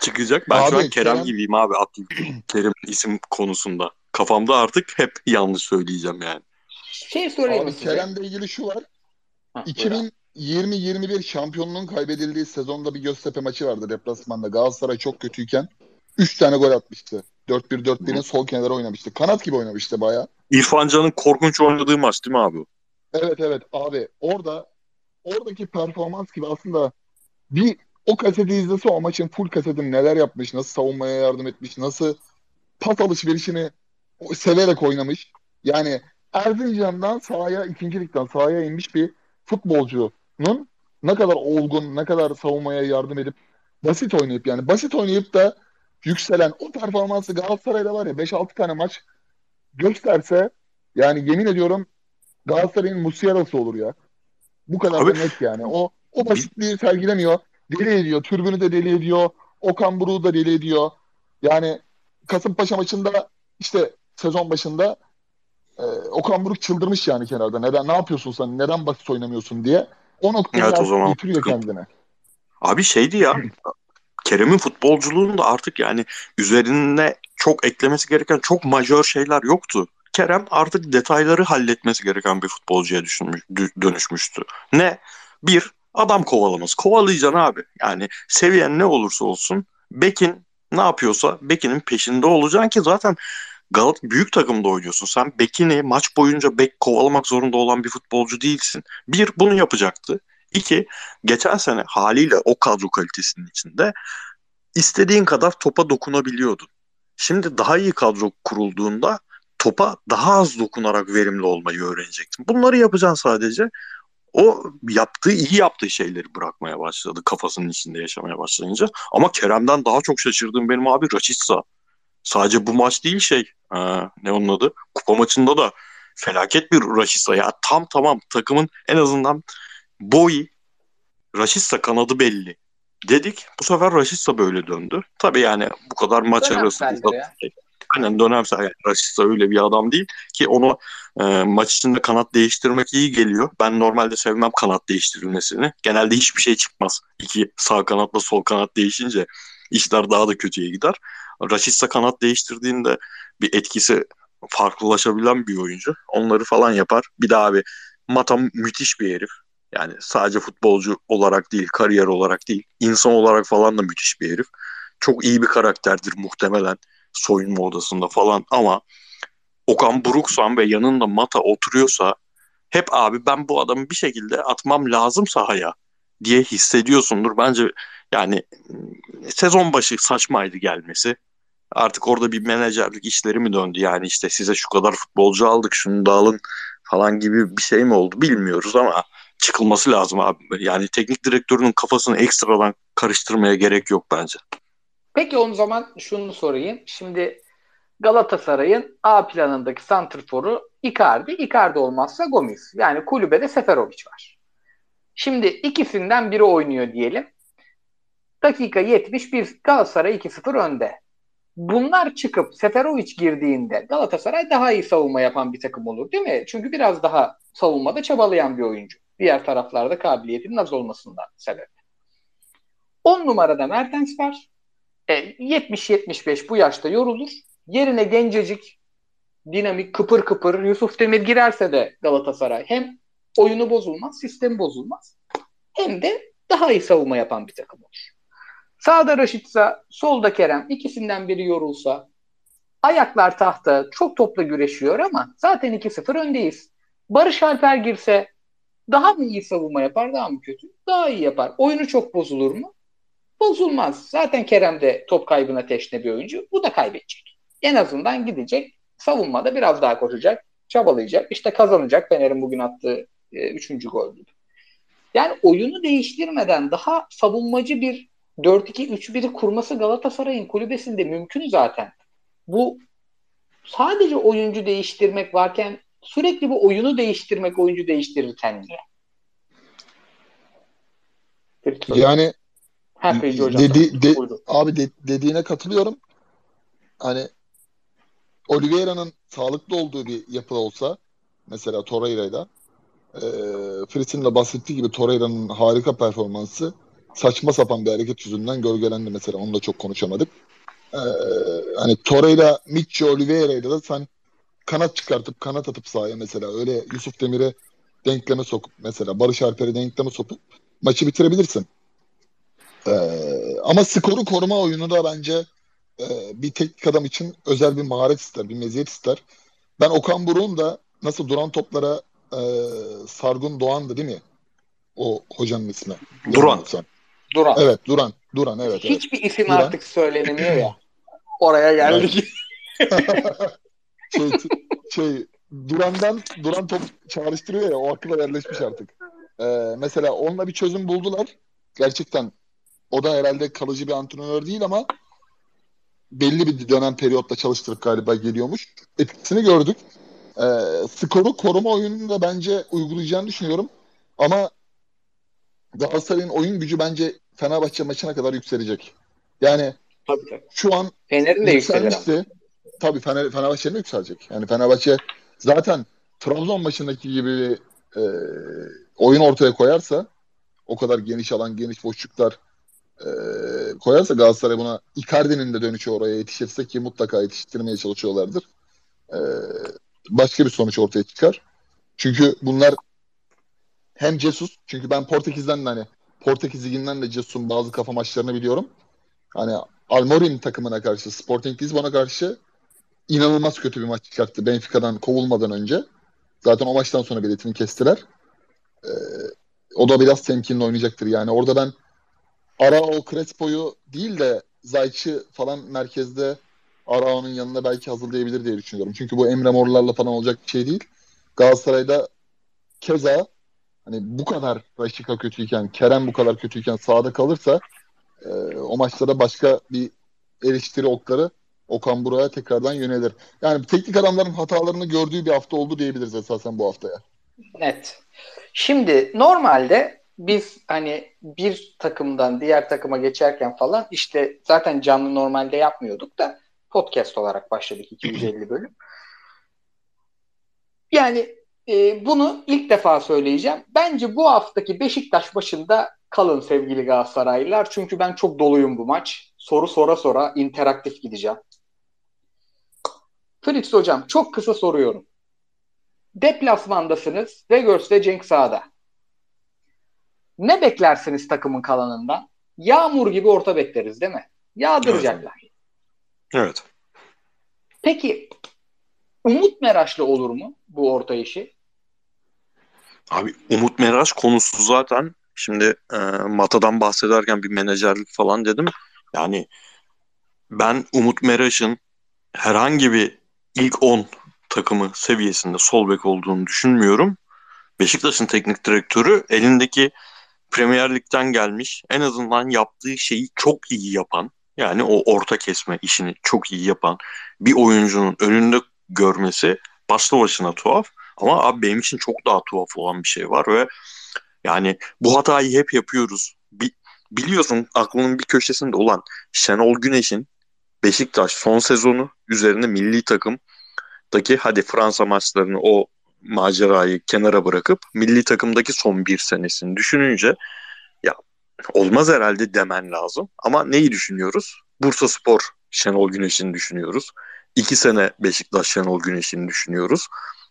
çıkacak. Ben abi, şu an Kerem, Kerem gibiyim abi Kerim isim konusunda. Kafamda artık hep yanlış söyleyeceğim yani. Şey sorayım abi, size. Kerem'le ilgili şu var. 2020-21 şampiyonluğun kaybedildiği sezonda bir Göztepe maçı vardı deplasmanda. Galatasaray çok kötüyken 3 tane gol atmıştı. 4-1-4-1'in sol kenara oynamıştı. Kanat gibi oynamıştı baya. İrfan Can'ın korkunç oynadığı maç değil mi abi? Evet evet abi. Orada oradaki performans gibi aslında bir o kaseti izlese o maçın full kasetini neler yapmış, nasıl savunmaya yardım etmiş, nasıl pas alışverişini severek oynamış. Yani Erzincan'dan sahaya, ikinci ligden sahaya inmiş bir futbolcunun ne kadar olgun, ne kadar savunmaya yardım edip basit oynayıp yani basit oynayıp da yükselen o performansı Galatasaray'da var ya 5-6 tane maç gösterse yani yemin ediyorum Galatasaray'ın Musiera'sı olur ya. Bu kadar Abi, net yani. O o basitliği sergilemiyor. Deli ediyor. Türbünü de deli ediyor. Okan Buruk'u da deli ediyor. Yani Kasımpaşa maçında işte sezon başında e, Okan Buruk çıldırmış yani kenarda. Neden ne yapıyorsun sen? Neden basit oynamıyorsun diye. O noktayı evet, o zaman getiriyor kendine. Abi şeydi ya. Kerem'in futbolculuğunda artık yani üzerine çok eklemesi gereken çok majör şeyler yoktu. Kerem artık detayları halletmesi gereken bir futbolcuya düşünmüş, dönüşmüştü. Ne? Bir, adam kovalaması. Kovalayacaksın abi. Yani seviyen ne olursa olsun Bekin ne yapıyorsa Bekin'in peşinde olacaksın ki zaten Galat büyük takımda oynuyorsun. Sen Bekin'i maç boyunca bek kovalamak zorunda olan bir futbolcu değilsin. Bir, bunu yapacaktı. İki, geçen sene haliyle o kadro kalitesinin içinde istediğin kadar topa dokunabiliyordun. Şimdi daha iyi kadro kurulduğunda topa daha az dokunarak verimli olmayı öğrenecektin. Bunları yapacaksın sadece. O yaptığı, iyi yaptığı şeyleri bırakmaya başladı kafasının içinde yaşamaya başlayınca. Ama Kerem'den daha çok şaşırdığım benim abi Raşitsa. Sadece bu maç değil şey, e, ne onun adı? Kupa maçında da felaket bir Raşitsa. Ya tam tamam takımın en azından boy Raşitsa kanadı belli. Dedik bu sefer Raşitsa böyle döndü. Tabii yani bu kadar maç arası. Aynen dönemsel. Yani Rashica öyle bir adam değil ki onu e, maç içinde kanat değiştirmek iyi geliyor. Ben normalde sevmem kanat değiştirilmesini. Genelde hiçbir şey çıkmaz. İki sağ kanatla sol kanat değişince işler daha da kötüye gider. Rashica kanat değiştirdiğinde bir etkisi farklılaşabilen bir oyuncu. Onları falan yapar. Bir daha abi Mata müthiş bir herif. Yani sadece futbolcu olarak değil, kariyer olarak değil, insan olarak falan da müthiş bir herif. Çok iyi bir karakterdir muhtemelen soyunma odasında falan ama Okan Buruksan ve yanında Mata oturuyorsa hep abi ben bu adamı bir şekilde atmam lazım sahaya diye hissediyorsundur. Bence yani sezon başı saçmaydı gelmesi. Artık orada bir menajerlik işleri mi döndü yani işte size şu kadar futbolcu aldık şunu da alın falan gibi bir şey mi oldu bilmiyoruz ama çıkılması lazım abi. Yani teknik direktörünün kafasını ekstradan karıştırmaya gerek yok bence. Peki o zaman şunu sorayım. Şimdi Galatasaray'ın A planındaki santrforu Icardi. Icardi olmazsa Gomis. Yani kulübede Seferovic var. Şimdi ikisinden biri oynuyor diyelim. Dakika 71 Galatasaray 2-0 önde. Bunlar çıkıp Seferovic girdiğinde Galatasaray daha iyi savunma yapan bir takım olur değil mi? Çünkü biraz daha savunmada çabalayan bir oyuncu. Diğer taraflarda kabiliyetinin az olmasından sebep. 10 numarada Mertens var. E, 70-75 bu yaşta yorulur. Yerine gencecik, dinamik, kıpır kıpır Yusuf Demir girerse de Galatasaray hem oyunu bozulmaz, sistem bozulmaz. Hem de daha iyi savunma yapan bir takım olur. Sağda Raşitsa, solda Kerem ikisinden biri yorulsa ayaklar tahta çok topla güreşiyor ama zaten 2-0 öndeyiz. Barış Alper girse daha mı iyi savunma yapar daha mı kötü? Daha iyi yapar. Oyunu çok bozulur mu? Bozulmaz. Zaten Kerem de top kaybına teşne bir oyuncu. Bu da kaybedecek. En azından gidecek. Savunmada biraz daha koşacak, çabalayacak. İşte kazanacak Fener'in bugün attığı e, üçüncü gol gibi. Yani oyunu değiştirmeden daha savunmacı bir 4-2-3-1'i kurması Galatasaray'ın kulübesinde mümkün zaten. Bu sadece oyuncu değiştirmek varken sürekli bu oyunu değiştirmek oyuncu değiştirirken niye? Yani ha, hocam, dedi, de, abi de, dediğine katılıyorum. Hani Oliveira'nın sağlıklı olduğu bir yapı olsa mesela Torreira'yla e, Fritz'in de bahsettiği gibi Torreira'nın harika performansı saçma sapan bir hareket yüzünden gölgelendi mesela. Onu da çok konuşamadık. Ee, hani Torreira, Mitchell, Oliveira'yla da sen kanat çıkartıp kanat atıp sahaya mesela öyle Yusuf Demir'e denkleme sokup mesela Barış Alper'e denkleme sokup maçı bitirebilirsin. Ee, ama skoru koruma oyunu da bence e, bir teknik adam için özel bir maharet ister, bir meziyet ister. Ben Okan Buruk'un da nasıl duran toplara e, Sargun Doğan'dı değil mi? O hocanın ismi. Duran. Duran. Evet Duran. Duran evet. Hiçbir evet. isim Duran. artık söylenemiyor ya. Oraya geldik. şey, şey Duran'dan Duran top çağrıştırıyor ya o akıla yerleşmiş artık. Ee, mesela onunla bir çözüm buldular. Gerçekten o da herhalde kalıcı bir antrenör değil ama belli bir dönem periyotta çalıştırıp galiba geliyormuş. Etkisini gördük. Ee, skoru koruma oyununu da bence uygulayacağını düşünüyorum. Ama Galatasaray'ın oyun gücü bence Fenerbahçe maçına kadar yükselecek. Yani tabii, tabii. şu an Fener'in de yükselmişti. Tabii Fener, Fenerbahçe'nin de yükselecek. Yani Fenerbahçe zaten Trabzon maçındaki gibi e, oyun ortaya koyarsa o kadar geniş alan, geniş boşluklar e, koyarsa Galatasaray buna Icardi'nin de dönüşü oraya yetişirse ki mutlaka yetiştirmeye çalışıyorlardır. E, başka bir sonuç ortaya çıkar. Çünkü bunlar hem Cesus çünkü ben Portekiz'den de hani Portekiz liginden de Cesus'un bazı kafa maçlarını biliyorum. Hani Almorin takımına karşı, Sporting Lisbon'a karşı inanılmaz kötü bir maç çıkarttı Benfica'dan kovulmadan önce. Zaten o maçtan sonra biletini kestiler. Ee, o da biraz temkinli oynayacaktır. Yani orada ben Arao Crespo'yu değil de Zayç'ı falan merkezde Arao'nun yanında belki hazırlayabilir diye düşünüyorum. Çünkü bu Emre Morlarla falan olacak bir şey değil. Galatasaray'da keza hani bu kadar Raşika kötüyken, Kerem bu kadar kötüyken sahada kalırsa e, o maçlara başka bir eleştiri okları Okan Burak'a tekrardan yönelir. Yani teknik adamların hatalarını gördüğü bir hafta oldu diyebiliriz esasen bu haftaya. Net. Şimdi normalde biz hani bir takımdan diğer takıma geçerken falan işte zaten canlı normalde yapmıyorduk da podcast olarak başladık 250 bölüm. Yani e, bunu ilk defa söyleyeceğim. Bence bu haftaki Beşiktaş başında kalın sevgili Galatasaraylılar. Çünkü ben çok doluyum bu maç. Soru sora sora interaktif gideceğim. Fritz hocam çok kısa soruyorum. Deplasmandasınız. Vegors ve Cenk sağda. Ne beklersiniz takımın kalanından? Yağmur gibi orta bekleriz değil mi? Yağdıracaklar. Evet. evet. Peki Umut Meraş'la olur mu bu orta işi? Abi Umut Meraş konusu zaten şimdi e, Mata'dan bahsederken bir menajerlik falan dedim. Yani ben Umut Meraş'ın herhangi bir ilk 10 takımı seviyesinde sol bek olduğunu düşünmüyorum. Beşiktaş'ın teknik direktörü elindeki Premier Lig'den gelmiş en azından yaptığı şeyi çok iyi yapan yani o orta kesme işini çok iyi yapan bir oyuncunun önünde görmesi başlı başına tuhaf. Ama abi benim için çok daha tuhaf olan bir şey var ve yani bu hatayı hep yapıyoruz. Bi biliyorsun aklının bir köşesinde olan Şenol Güneş'in Beşiktaş son sezonu üzerinde milli takımdaki hadi Fransa maçlarını o macerayı kenara bırakıp milli takımdaki son bir senesini düşününce ya olmaz herhalde demen lazım. Ama neyi düşünüyoruz? Bursa Spor Şenol Güneş'ini düşünüyoruz. İki sene Beşiktaş Şenol Güneş'ini düşünüyoruz.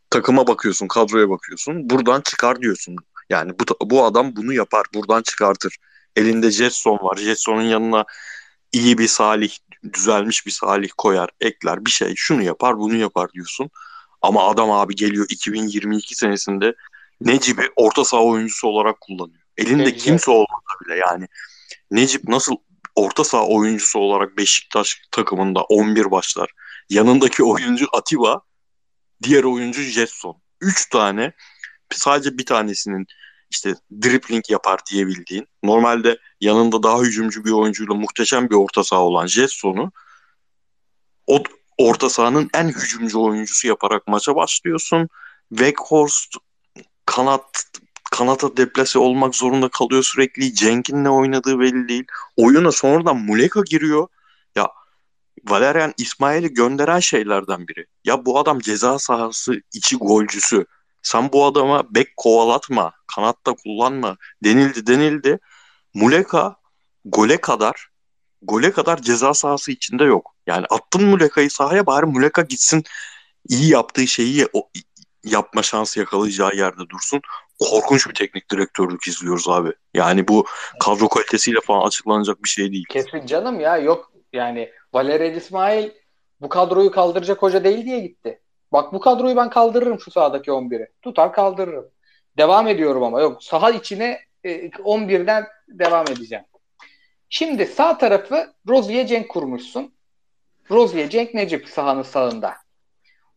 Takıma bakıyorsun, kadroya bakıyorsun. Buradan çıkar diyorsun. Yani bu, bu adam bunu yapar. Buradan çıkartır. Elinde Jetson var. Jetson'un yanına iyi bir Salih, düzelmiş bir Salih koyar, ekler bir şey. Şunu yapar, bunu yapar diyorsun. Ama adam abi geliyor 2022 senesinde Necip'i orta saha oyuncusu olarak kullanıyor. Elinde Necip. kimse olmasa bile yani. Necip nasıl orta saha oyuncusu olarak Beşiktaş takımında 11 başlar. Yanındaki oyuncu Atiba, diğer oyuncu Jetson. Üç tane sadece bir tanesinin işte dribbling yapar diyebildiğin. Normalde yanında daha hücumcu bir oyuncuyla muhteşem bir orta saha olan Jetson'u o orta sahanın en hücumcu oyuncusu yaparak maça başlıyorsun. Weghorst kanat kanata deplase olmak zorunda kalıyor sürekli. Cenk'in oynadığı belli değil. Oyuna sonradan Muleka giriyor. Ya Valerian İsmail'i gönderen şeylerden biri. Ya bu adam ceza sahası içi golcüsü. Sen bu adama bek kovalatma, kanatta kullanma denildi denildi. Muleka gole kadar gole kadar ceza sahası içinde yok. Yani attın Muleka'yı sahaya bari Muleka gitsin iyi yaptığı şeyi o, yapma şansı yakalayacağı yerde dursun. Korkunç bir teknik direktörlük izliyoruz abi. Yani bu kadro kalitesiyle falan açıklanacak bir şey değil. Kesin canım ya yok yani Valerian İsmail bu kadroyu kaldıracak hoca değil diye gitti. Bak bu kadroyu ben kaldırırım şu sahadaki 11'i. Tutar kaldırırım. Devam ediyorum ama yok saha içine e, 11'den devam edeceğim. Şimdi sağ tarafı Rozier Cenk kurmuşsun. Rozier Cenk Necip sahanın sağında.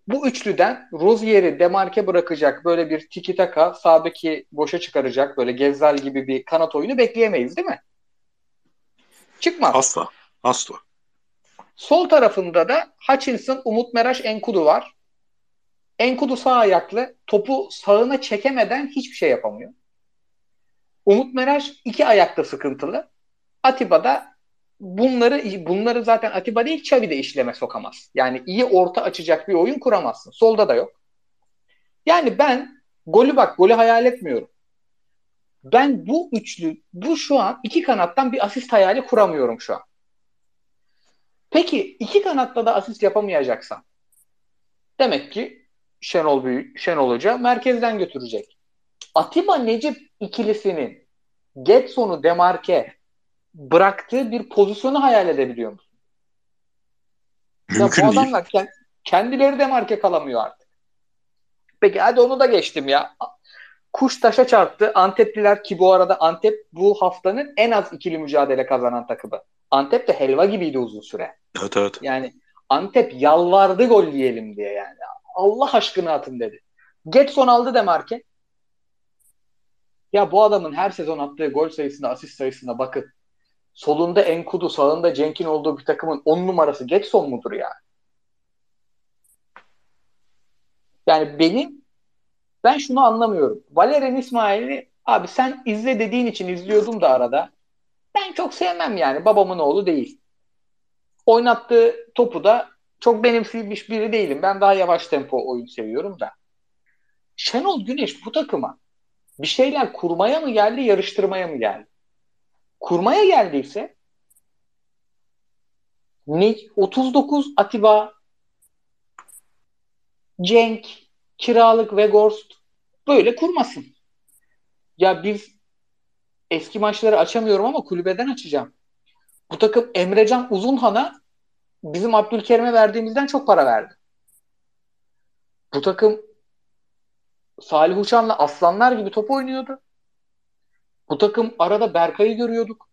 Bu üçlüden Rozier'i demarke bırakacak böyle bir tiki taka sağdaki boşa çıkaracak böyle Gezzal gibi bir kanat oyunu bekleyemeyiz değil mi? Çıkmaz. Asla. Asla. Sol tarafında da Hutchinson, Umut Meraş, Enkudu var. Enkudu sağ ayaklı. Topu sağına çekemeden hiçbir şey yapamıyor. Umut Meraş iki ayakta sıkıntılı. Atiba da bunları bunları zaten Atiba değil Xavi de işleme sokamaz. Yani iyi orta açacak bir oyun kuramazsın. Solda da yok. Yani ben golü bak golü hayal etmiyorum. Ben bu üçlü bu şu an iki kanattan bir asist hayali kuramıyorum şu an. Peki iki kanatta da asist yapamayacaksan demek ki Şenol Büyük, Şenol Hoca merkezden götürecek. Atiba Necip ikilisinin Getson'u demarke bıraktığı bir pozisyonu hayal edebiliyor musun? Mümkün ya bu değil. adamlar kendileri demarke kalamıyor artık. Peki hadi onu da geçtim ya. Kuş taşa çarptı. Antepliler ki bu arada Antep bu haftanın en az ikili mücadele kazanan takımı. Antep de helva gibiydi uzun süre. Evet evet. Yani Antep yalvardı gol diyelim diye yani. Allah aşkına atın dedi. Getson aldı Demarke. Ya bu adamın her sezon attığı gol sayısına, asist sayısına bakın. Solunda Enkudu, sağında Cenk'in olduğu bir takımın on numarası Getson mudur ya? Yani benim ben şunu anlamıyorum. Valerian İsmail'i abi sen izle dediğin için izliyordum da arada. Ben çok sevmem yani. Babamın oğlu değil. Oynattığı topu da çok benimsemiş biri değilim. Ben daha yavaş tempo oyun seviyorum da. Şenol Güneş bu takıma bir şeyler kurmaya mı geldi, yarıştırmaya mı geldi? Kurmaya geldiyse ne 39 Atiba Cenk, Kiralık ve Gorst böyle kurmasın. Ya biz eski maçları açamıyorum ama kulübeden açacağım. Bu takım Emrecan Uzunhan'a bizim Abdülkerim'e verdiğimizden çok para verdi. Bu takım Salih Uçan'la aslanlar gibi top oynuyordu. Bu takım arada Berkay'ı görüyorduk.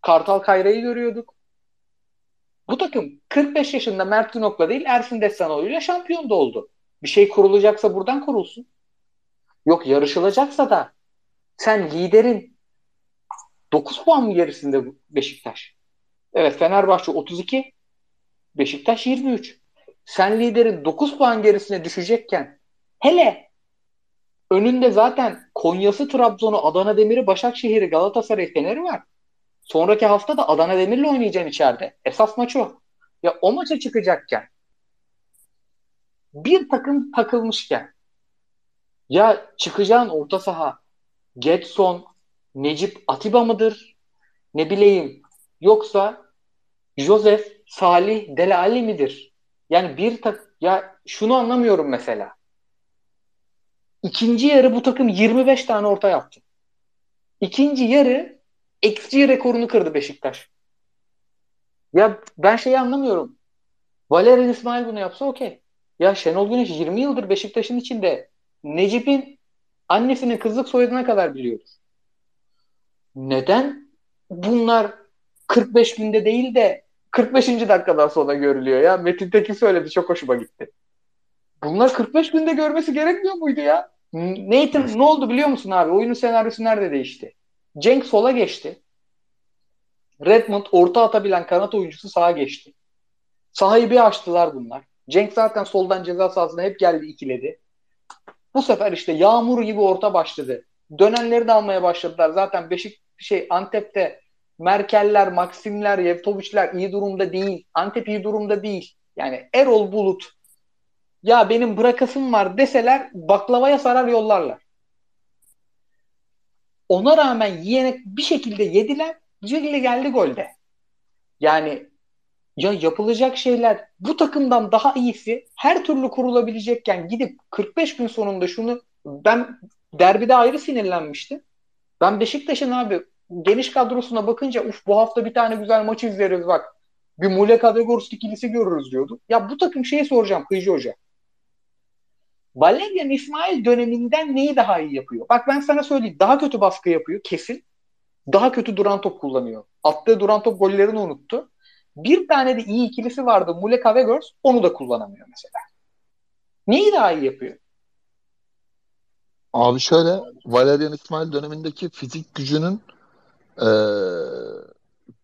Kartal Kayra'yı görüyorduk. Bu takım 45 yaşında Mert Günok'la değil Ersin Destanoğlu'yla şampiyon da oldu. Bir şey kurulacaksa buradan kurulsun. Yok yarışılacaksa da sen liderin 9 puan mı gerisinde Beşiktaş? Evet Fenerbahçe 32, Beşiktaş 23. Sen liderin 9 puan gerisine düşecekken hele önünde zaten Konya'sı, Trabzon'u, Adana Demir'i, Başakşehir'i, Galatasaray, Fener'i var. Sonraki hafta da Adana Demir'le oynayacaksın içeride. Esas maç o. Ya o maça çıkacakken bir takım takılmışken ya çıkacağın orta saha Getson, Necip Atiba mıdır? Ne bileyim. Yoksa Joseph, Salih, Delali midir? Yani bir tak ya şunu anlamıyorum mesela. İkinci yarı bu takım 25 tane orta yaptı. İkinci yarı XG rekorunu kırdı Beşiktaş. Ya ben şeyi anlamıyorum. Valerian İsmail bunu yapsa okey. Ya Şenol Güneş 20 yıldır Beşiktaş'ın içinde Necip'in annesinin kızlık soyadına kadar biliyoruz. Neden bunlar 45 günde değil de 45. dakikadan sonra görülüyor ya. Metin Tekin söyledi çok hoşuma gitti. Bunlar 45 günde görmesi gerekmiyor muydu ya? Nathan ne oldu biliyor musun abi? Oyunun senaryosu nerede değişti? Cenk sola geçti. Redmond orta atabilen kanat oyuncusu sağa geçti. Sahayı bir açtılar bunlar. Cenk zaten soldan ceza sahasına hep geldi ikiledi. Bu sefer işte yağmur gibi orta başladı. Dönenleri de almaya başladılar. Zaten Beşik şey Antep'te Merkeller, Maksimler, Yevtoviçler iyi durumda değil. Antep iyi durumda değil. Yani Erol Bulut ya benim bırakasım var deseler baklavaya sarar yollarlar. Ona rağmen yiyene bir şekilde yediler. Bir şekilde geldi golde. Yani ya yapılacak şeyler bu takımdan daha iyisi her türlü kurulabilecekken gidip 45 gün sonunda şunu ben derbide ayrı sinirlenmiştim. Ben Beşiktaş'ın abi geniş kadrosuna bakınca uf bu hafta bir tane güzel maç izleriz bak. Bir Muleka ve Gors ikilisi görürüz diyordu. Ya bu takım şeyi soracağım Kıyıcı Hoca. Valerian İsmail döneminden neyi daha iyi yapıyor? Bak ben sana söyleyeyim. Daha kötü baskı yapıyor kesin. Daha kötü duran top kullanıyor. Attığı duran top gollerini unuttu. Bir tane de iyi ikilisi vardı. Muleka ve Gors. Onu da kullanamıyor mesela. Neyi daha iyi yapıyor? Abi şöyle Valerian İsmail dönemindeki fizik gücünün e,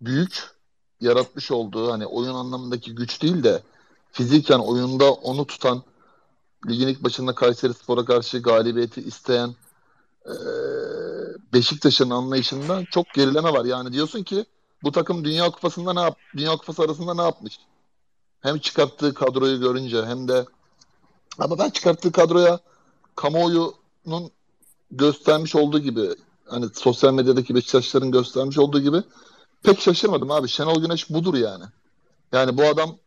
büyük yaratmış olduğu hani oyun anlamındaki güç değil de fiziken oyunda onu tutan ligin ilk başında Kayseri Spor'a karşı galibiyeti isteyen e, Beşiktaş'ın anlayışında çok gerileme var. Yani diyorsun ki bu takım Dünya Kupası'nda ne yap Dünya Kupası arasında ne yapmış? Hem çıkarttığı kadroyu görünce hem de ama ben çıkarttığı kadroya kamuoyunun göstermiş olduğu gibi hani sosyal medyadaki Beşiktaşların göstermiş olduğu gibi pek şaşırmadım abi. Şenol Güneş budur yani. Yani bu adam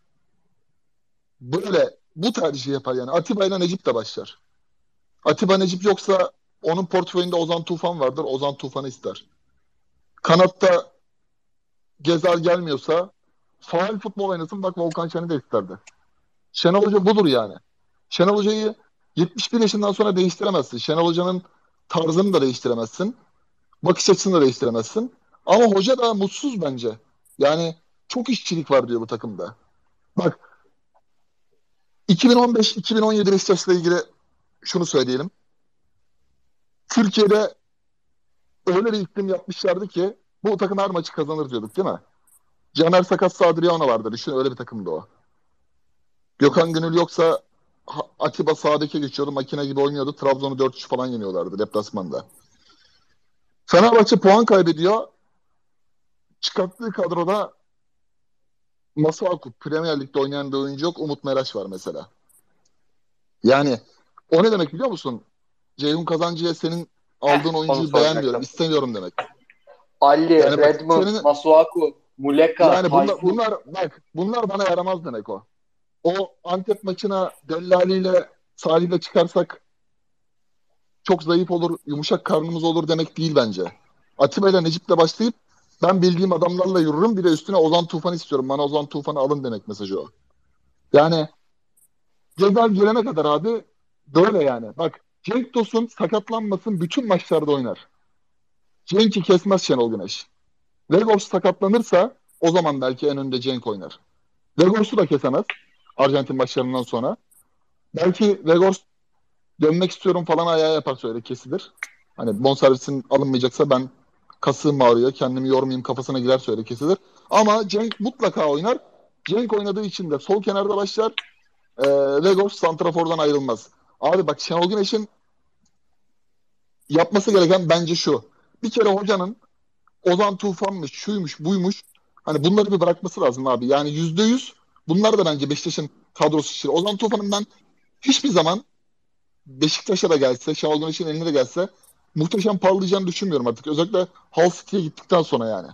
böyle bu tercihi yapar yani. Atiba ile Necip de başlar. Atiba Necip yoksa onun portföyünde Ozan Tufan vardır. Ozan Tufan'ı ister. Kanatta Gezal gelmiyorsa faal futbol oynasın bak Volkan Şen'i de isterdi. Şenol Hoca budur yani. Şenol Hoca'yı 71 yaşından sonra değiştiremezsin. Şenol Hoca'nın tarzını da değiştiremezsin. Bakış açısını da değiştiremezsin. Ama hoca da mutsuz bence. Yani çok işçilik var diyor bu takımda. Bak 2015-2017 Beşiktaş'la ilgili şunu söyleyelim. Türkiye'de öyle bir iklim yapmışlardı ki bu takım her maçı kazanır diyorduk değil mi? Caner Sakat Sadriano vardı. Düşün öyle bir takımdı o. Gökhan Gönül yoksa Atiba sağdaki geçiyordu. Makine gibi oynuyordu. Trabzon'u 4-3 falan yeniyorlardı deplasmanda. Fenerbahçe puan kaybediyor. Çıkarttığı kadroda Masuaku Premier Lig'de oynayan bir oyuncu yok. Umut Meraş var mesela. Yani o ne demek biliyor musun? Ceyhun Kazancı'ya senin aldığın oyuncuyu beğenmiyorum, istemiyorum demek. Ali, yani Redmond, senin, Masuaku, Muleka, Yani bunlar, bunlar, bak bunlar bana yaramaz demek o. O Antep maçına Dellali ile Salih ile çıkarsak çok zayıf olur, yumuşak karnımız olur demek değil bence. Atiba ile Necip'le başlayıp ben bildiğim adamlarla yürürüm. Bir de üstüne Ozan Tufan istiyorum. Bana Ozan Tufan'ı alın demek mesajı o. Yani Cezal gelene kadar abi böyle yani. Bak Cenk Tosun sakatlanmasın bütün maçlarda oynar. Cenk'i kesmez Şenol Güneş. Vegors sakatlanırsa o zaman belki en önde Cenk oynar. Vegors'u da kesemez. Arjantin maçlarından sonra. Belki Vegors dönmek istiyorum falan ayağı yapar söyle kesilir. Hani bonservisin alınmayacaksa ben kasığım ağrıyor kendimi yormayayım kafasına girer söyle kesilir. Ama Cenk mutlaka oynar. Cenk oynadığı için de sol kenarda başlar. E, Vegors santrafordan ayrılmaz. Abi bak Şenol Güneş'in yapması gereken bence şu. Bir kere hocanın Ozan Tufan'mış, şuymuş, buymuş. Hani bunları bir bırakması lazım abi. Yani yüzde yüz bunlar da bence Beşiktaş'ın kadrosu için. Ozan Tufan'ın ben hiçbir zaman Beşiktaş'a da gelse, Şenol Güneş'in eline de gelse muhteşem parlayacağını düşünmüyorum artık. Özellikle Hull City'ye gittikten sonra yani.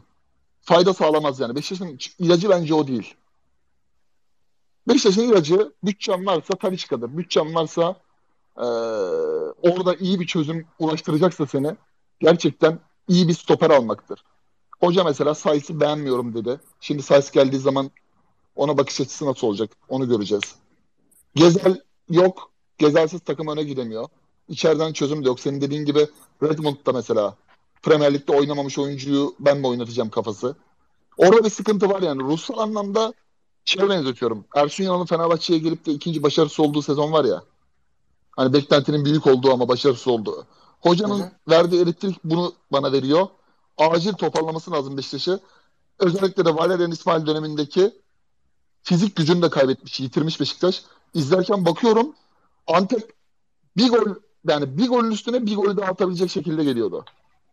Fayda sağlamaz yani. Beşiktaş'ın ilacı bence o değil. Beşiktaş'ın ilacı bütçem varsa Talisca'dır. Bütçem varsa e, orada iyi bir çözüm ulaştıracaksa seni gerçekten iyi bir stoper almaktır. Hoca mesela Saiz'i beğenmiyorum dedi. Şimdi Saiz geldiği zaman ona bakış açısı nasıl olacak onu göreceğiz. Gezel yok. Gezelsiz takım öne gidemiyor. İçeriden çözüm de yok. Senin dediğin gibi Redmond da mesela Premier Lig'de oynamamış oyuncuyu ben mi oynatacağım kafası. Orada bir sıkıntı var yani. Ruhsal anlamda şey benzetiyorum. Ersun Yanal'ın Fenerbahçe'ye gelip de ikinci başarısı olduğu sezon var ya. Hani beklentinin büyük olduğu ama başarısız olduğu. Hocanın Hı hı. verdiği elektrik bunu bana veriyor. Acil toparlaması lazım Beşiktaş'ı. Özellikle de Valerian İsmail dönemindeki fizik gücünü de kaybetmiş, yitirmiş Beşiktaş. İzlerken bakıyorum Antep bir gol yani bir golün üstüne bir golü daha atabilecek şekilde geliyordu.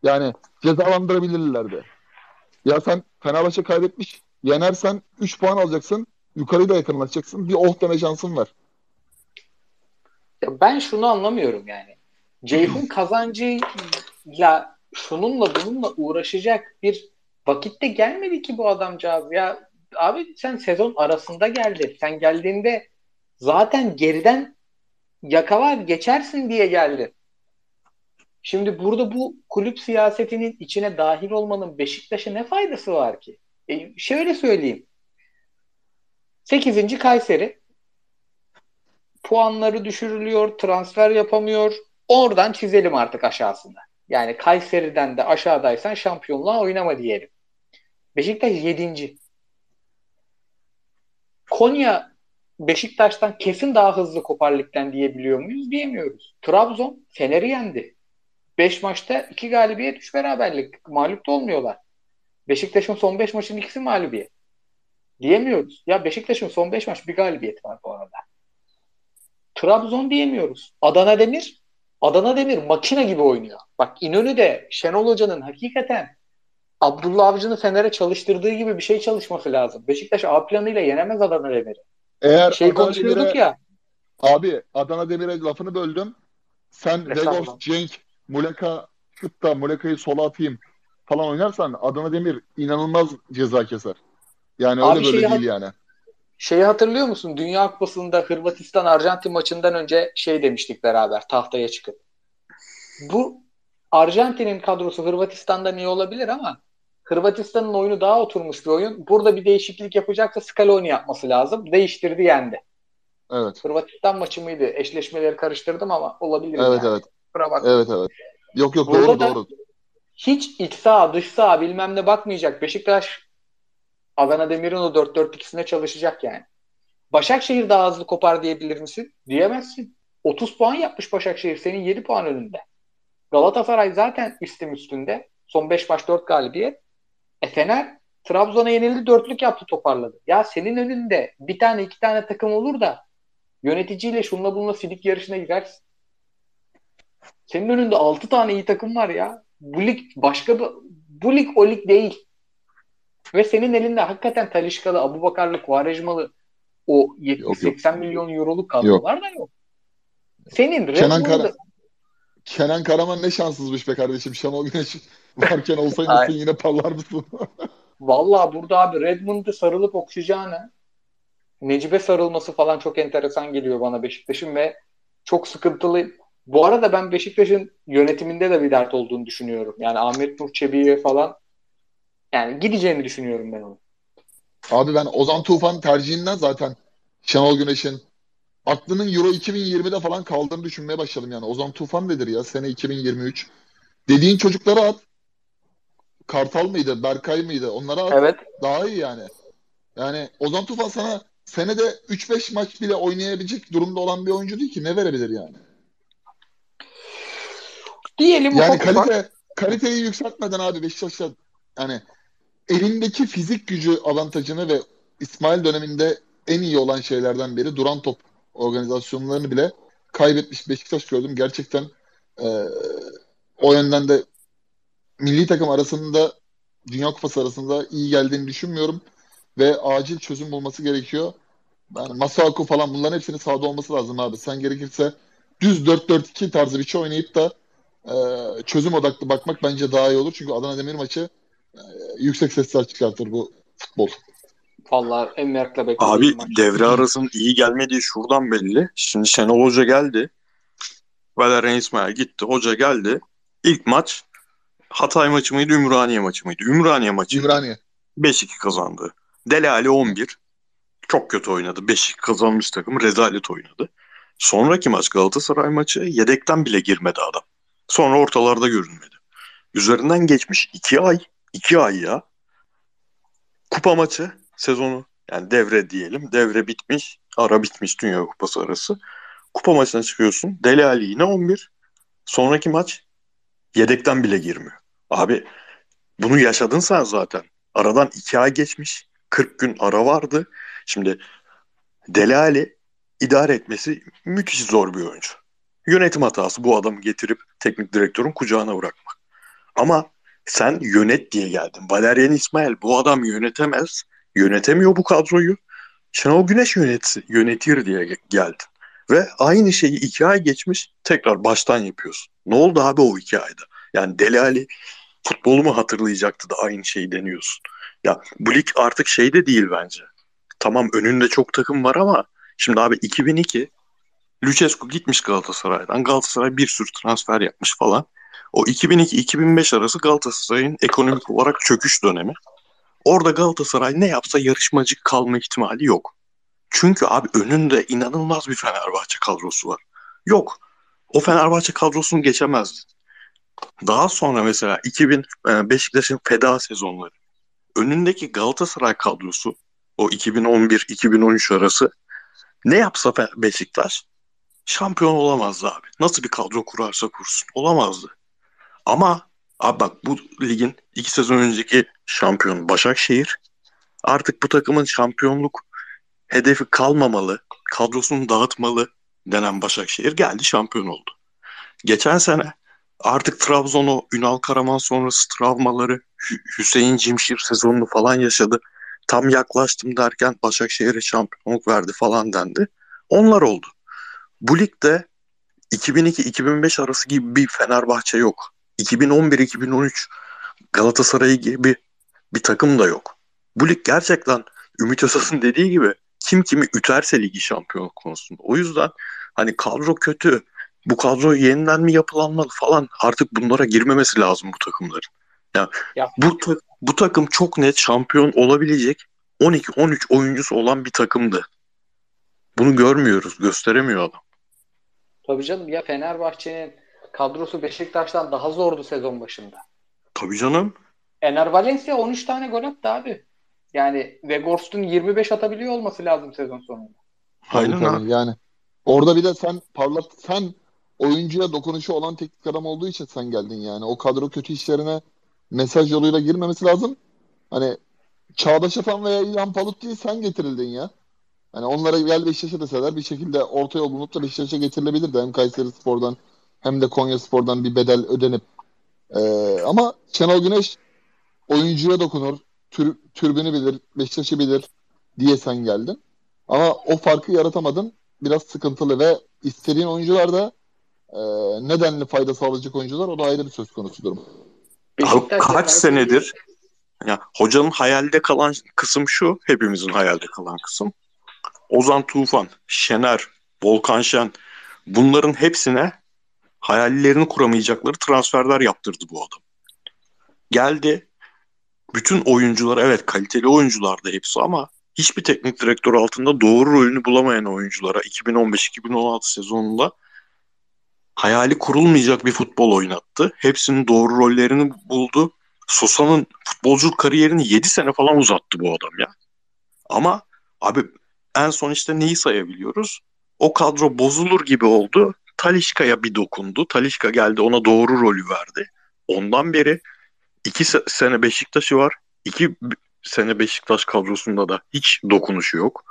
Yani cezalandırabilirlerdi. Ya sen Fenerbahçe kaybetmiş. Yenersen 3 puan alacaksın. Yukarıyı da yakınlaşacaksın. Bir oh deme şansın var. Ya ben şunu anlamıyorum yani. Ceyhun kazancıyla şununla bununla uğraşacak bir vakitte gelmedi ki bu adamcağız ya. Abi sen sezon arasında geldin. Sen geldiğinde zaten geriden yakalar geçersin diye geldin. Şimdi burada bu kulüp siyasetinin içine dahil olmanın Beşiktaş'a ne faydası var ki? E, şöyle söyleyeyim. 8. Kayseri puanları düşürülüyor, transfer yapamıyor. Oradan çizelim artık aşağısında. Yani Kayseri'den de aşağıdaysan şampiyonluğa oynama diyelim. Beşiktaş 7. Konya Beşiktaş'tan kesin daha hızlı kopar ligden diyebiliyor muyuz? Diyemiyoruz. Trabzon Fener'i yendi. 5 maçta 2 galibiyet 3 beraberlik. Mağlup da olmuyorlar. Beşiktaş'ın son 5 maçın ikisi mağlubiyet. Diyemiyoruz. Ya Beşiktaş'ın son 5 maç bir galibiyet var bu arada. Trabzon diyemiyoruz. Adana Demir Adana Demir makine gibi oynuyor. Bak İnönü'de Şenol Hoca'nın hakikaten Abdullah Avcı'nı Fener'e çalıştırdığı gibi bir şey çalışması lazım. Beşiktaş A planıyla yenemez Adana Demir'i. Eğer Şey Adana konuşuyorduk Demir'e- ya. Abi Adana Demir'e lafını böldüm. Sen. Vegors, Cenk, Muleka şutta Muleka'yı sola atayım falan oynarsan Adana Demir inanılmaz ceza keser. Yani öyle Abi böyle şeyi değil yani. Şeyi hatırlıyor musun? Dünya Kupası'nda Hırvatistan Arjantin maçından önce şey demiştik beraber tahtaya çıkıp. Bu Arjantin'in kadrosu Hırvatistan'dan iyi olabilir ama Hırvatistan'ın oyunu daha oturmuş bir oyun. Burada bir değişiklik yapacaksa Scaloni yapması lazım. Değiştirdi yendi. Evet. Hırvatistan maçı mıydı? Eşleşmeleri karıştırdım ama olabilir. Evet yani. evet. Evet evet. Yok yok Burada doğru doğru. Hiç iç saha dış saha bilmem ne bakmayacak. Beşiktaş Adana Demir'in o 4-4-2'sine çalışacak yani. Başakşehir daha hızlı kopar diyebilir misin? Diyemezsin. 30 puan yapmış Başakşehir. Senin 7 puan önünde. Galatasaray zaten üstüm üstünde. Son 5 maç 4 galibiyet. E Fener Trabzon'a yenildi dörtlük yaptı toparladı. Ya senin önünde bir tane iki tane takım olur da yöneticiyle şunla bununla silik yarışına girersin. Senin önünde 6 tane iyi takım var ya. Bu lig başka bir bu lig o lig değil. Ve senin elinde hakikaten Talişkalı, Abubakarlı, Kuvarejmalı o Yok, yok. 70-80 milyon euroluk kadrolar da yok. Senin Kenan Kara- Kenan Karaman ne şanssızmış be kardeşim. Şenol Güneş varken olsaydın yine parlar mısın? Vallahi burada abi Redmond'u sarılıp okşayacağına Necip'e sarılması falan çok enteresan geliyor bana Beşiktaş'ın ve çok sıkıntılı. Bu arada ben Beşiktaş'ın yönetiminde de bir dert olduğunu düşünüyorum. Yani Ahmet Nur Çebi'ye falan yani gideceğini düşünüyorum ben onu. Abi ben Ozan Tufan tercihinden zaten Şenol Güneş'in aklının Euro 2020'de falan kaldığını düşünmeye başladım yani. Ozan Tufan nedir ya? Sene 2023. Dediğin çocuklara at. Kartal mıydı? Berkay mıydı? Onlara at. Evet. Daha iyi yani. Yani Ozan Tufan sana senede 3-5 maç bile oynayabilecek durumda olan bir oyuncu değil ki. Ne verebilir yani? Diyelim Yani kalite kaliteyi yükseltmeden abi Beşiktaş'ta yani elindeki fizik gücü avantajını ve İsmail döneminde en iyi olan şeylerden biri duran top organizasyonlarını bile kaybetmiş Beşiktaş gördüm. Gerçekten e, o yönden de milli takım arasında Dünya Kupası arasında iyi geldiğini düşünmüyorum ve acil çözüm bulması gerekiyor. Yani Masuaku falan bunların hepsinin sahada olması lazım abi. Sen gerekirse düz 4-4-2 tarzı bir şey oynayıp da e, çözüm odaklı bakmak bence daha iyi olur. Çünkü Adana Demir maçı e, yüksek sesler çıkartır bu futbol. Vallahi en merakla Abi maç. devre arasının iyi gelmediği şuradan belli. Şimdi Şenol Hoca geldi. Valerian İsmail gitti. Hoca geldi. İlk maç Hatay maçı mıydı, Ümraniye maçı mıydı? Ümraniye maçı. İmraniye. 5-2 kazandı. Dele Alli 11. Çok kötü oynadı. 5-2 kazanmış takım rezalet oynadı. Sonraki maç Galatasaray maçı yedekten bile girmedi adam. Sonra ortalarda görünmedi. Üzerinden geçmiş 2 ay. 2 ay ya. kupa maçı sezonu yani devre diyelim. Devre bitmiş. Ara bitmiş Dünya Kupası arası. Kupa maçına çıkıyorsun. Deli Ali yine 11. Sonraki maç yedekten bile girmiyor. Abi bunu yaşadın sen zaten. Aradan 2 ay geçmiş. 40 gün ara vardı. Şimdi Deli Ali idare etmesi müthiş zor bir oyuncu. Yönetim hatası bu adamı getirip teknik direktörün kucağına bırakmak. Ama sen yönet diye geldin. Valerian İsmail bu adam yönetemez. Yönetemiyor bu kadroyu. Şenol Güneş yönetsi, yönetir diye geldin. Ve aynı şeyi iki ay geçmiş tekrar baştan yapıyorsun. Ne oldu abi o iki ayda? Yani Deli Ali futbolu mu hatırlayacaktı da aynı şeyi deniyorsun. Ya bu lig artık şey de değil bence. Tamam önünde çok takım var ama şimdi abi 2002 Lucescu gitmiş Galatasaray'dan. Galatasaray bir sürü transfer yapmış falan. O 2002-2005 arası Galatasaray'ın ekonomik olarak çöküş dönemi. Orada Galatasaray ne yapsa yarışmacı kalma ihtimali yok. Çünkü abi önünde inanılmaz bir Fenerbahçe kadrosu var. Yok. O Fenerbahçe kadrosunu geçemez. Daha sonra mesela 2000 e, Beşiktaş'ın feda sezonları. Önündeki Galatasaray kadrosu o 2011-2013 arası ne yapsa Beşiktaş şampiyon olamazdı abi. Nasıl bir kadro kurarsa kursun olamazdı. Ama abi bak bu ligin iki sezon önceki şampiyon Başakşehir artık bu takımın şampiyonluk hedefi kalmamalı, kadrosunu dağıtmalı denen Başakşehir geldi şampiyon oldu. Geçen sene artık Trabzon'u Ünal Karaman sonrası travmaları Hüseyin Cimşir sezonunu falan yaşadı. Tam yaklaştım derken Başakşehir'e şampiyonluk verdi falan dendi. Onlar oldu. Bu ligde 2002-2005 arası gibi bir Fenerbahçe yok. 2011-2013 Galatasaray gibi bir takım da yok. Bu lig gerçekten Ümit Özas'ın dediği gibi kim kimi üterse ligi şampiyonluk konusunda. O yüzden hani kadro kötü. Bu kadro yeniden mi yapılanmalı falan artık bunlara girmemesi lazım bu takımların. Yani ya. bu ta- bu takım çok net şampiyon olabilecek 12-13 oyuncusu olan bir takımdı. Bunu görmüyoruz, gösteremiyor adam. Tabii canım ya Fenerbahçe'nin kadrosu Beşiktaş'tan daha zordu sezon başında. Tabii canım. Ener Valencia 13 tane gol attı abi. Yani Weghorst'un 25 atabiliyor olması lazım sezon sonunda. Aynen tabii, Yani orada bir de sen parlat sen oyuncuya dokunuşu olan teknik adam olduğu için sen geldin yani. O kadro kötü işlerine mesaj yoluyla girmemesi lazım. Hani Çağdaş Atan veya İlhan Palut değil sen getirildin ya. Hani onlara gel Beşiktaş'a deseler bir şekilde orta yol bulunup da Beşiktaş'a getirilebilirdi. Hem Kayseri Spor'dan hem de Konya Spor'dan bir bedel ödenip. Ee, ama Şenol Güneş oyuncuya dokunur, tür, türbünü bilir, Beşiktaş'ı bilir diye sen geldin. Ama o farkı yaratamadın. Biraz sıkıntılı ve istediğin oyuncular da e, nedenli fayda sağlayacak oyuncular o da ayrı bir söz konusu durum. kaç senedir ya hocanın hayalde kalan kısım şu, hepimizin hayalde kalan kısım. Ozan Tufan, Şener, Volkan Şen bunların hepsine hayallerini kuramayacakları transferler yaptırdı bu adam. Geldi bütün oyuncular evet kaliteli oyunculardı hepsi ama hiçbir teknik direktör altında doğru rolünü bulamayan oyunculara 2015-2016 sezonunda hayali kurulmayacak bir futbol oynattı. Hepsinin doğru rollerini buldu. Sosa'nın futbolculuk kariyerini 7 sene falan uzattı bu adam ya. Ama abi en son işte neyi sayabiliyoruz? O kadro bozulur gibi oldu. Talişka'ya bir dokundu. Talişka geldi ona doğru rolü verdi. Ondan beri iki sene Beşiktaş'ı var. İki sene Beşiktaş kadrosunda da hiç dokunuşu yok.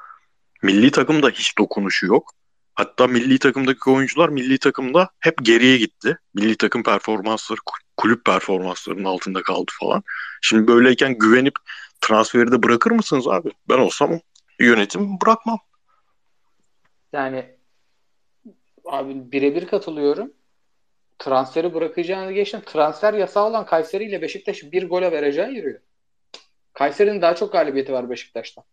Milli takımda hiç dokunuşu yok. Hatta milli takımdaki oyuncular milli takımda hep geriye gitti. Milli takım performansları kulüp performanslarının altında kaldı falan. Şimdi böyleyken güvenip transferi de bırakır mısınız abi? Ben olsam yönetim bırakmam. Yani abi birebir katılıyorum. Transferi bırakacağını geçtim. Transfer yasağı olan Kayseri ile Beşiktaş bir gole vereceği yürüyor. Kayseri'nin daha çok galibiyeti var Beşiktaş'tan.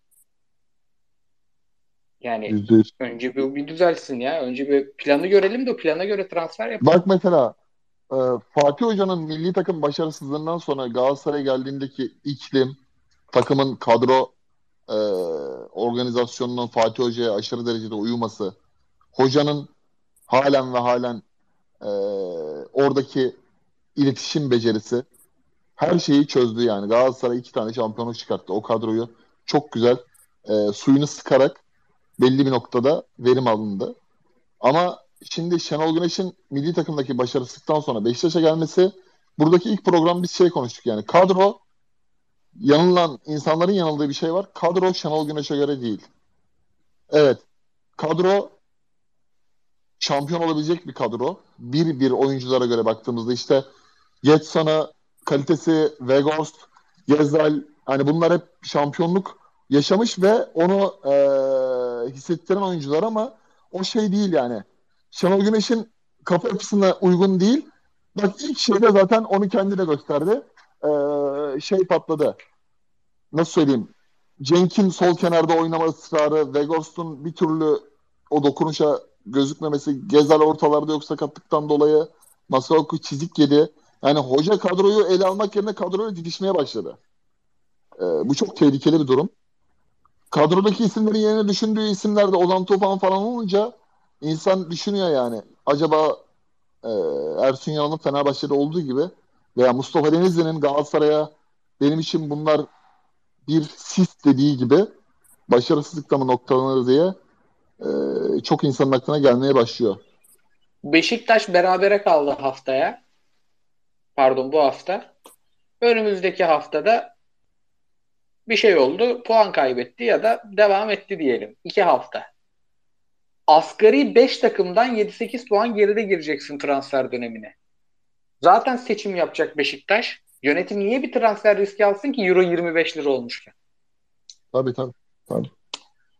Yani %100. önce bir, bir düzelsin ya. Önce bir planı görelim de plana göre transfer yapalım. Bak mesela e, Fatih Hoca'nın milli takım başarısızlığından sonra Galatasaray'a geldiğindeki iklim, takımın kadro e, organizasyonunun Fatih Hoca'ya aşırı derecede uyuması, hocanın halen ve halen e, oradaki iletişim becerisi, her şeyi çözdü yani. Galatasaray iki tane şampiyonluk çıkarttı. O kadroyu çok güzel e, suyunu sıkarak belli bir noktada verim alındı. Ama şimdi Şenol Güneş'in milli takımdaki başarısızlıktan sonra Beşiktaş'a gelmesi buradaki ilk program bir şey konuştuk yani. Kadro yanılan insanların yanıldığı bir şey var. Kadro Şenol Güneş'e göre değil. Evet. Kadro şampiyon olabilecek bir kadro. Bir bir oyunculara göre baktığımızda işte Getson'a kalitesi, Weghorst, Gezel hani bunlar hep şampiyonluk yaşamış ve onu e, hissettiren oyuncular ama o şey değil yani. Şenol Güneş'in kafa yapısına uygun değil. Bak ilk şeyde zaten onu kendi gösterdi. Ee, şey patladı. Nasıl söyleyeyim? Cenk'in sol kenarda oynama ısrarı, Weghorst'un bir türlü o dokunuşa gözükmemesi, Gezel ortalarda yok sakatlıktan dolayı Masaoku çizik yedi. Yani hoca kadroyu ele almak yerine kadroyu didişmeye başladı. Ee, bu çok tehlikeli bir durum. Kadrodaki isimlerin yerine düşündüğü isimler de Ozan Tufan falan olunca insan düşünüyor yani. Acaba e, Ersun Yanal'ın Fenerbahçe'de olduğu gibi veya Mustafa Denizli'nin Galatasaray'a benim için bunlar bir sis dediği gibi başarısızlıkla mı noktalanır diye e, çok insanın aklına gelmeye başlıyor. Beşiktaş berabere kaldı haftaya. Pardon bu hafta. Önümüzdeki haftada bir şey oldu. Puan kaybetti ya da devam etti diyelim. İki hafta. Asgari 5 takımdan 7-8 puan geride gireceksin transfer dönemine. Zaten seçim yapacak Beşiktaş. Yönetim niye bir transfer riski alsın ki Euro 25 lira olmuşken? Tabii tabii. tabii.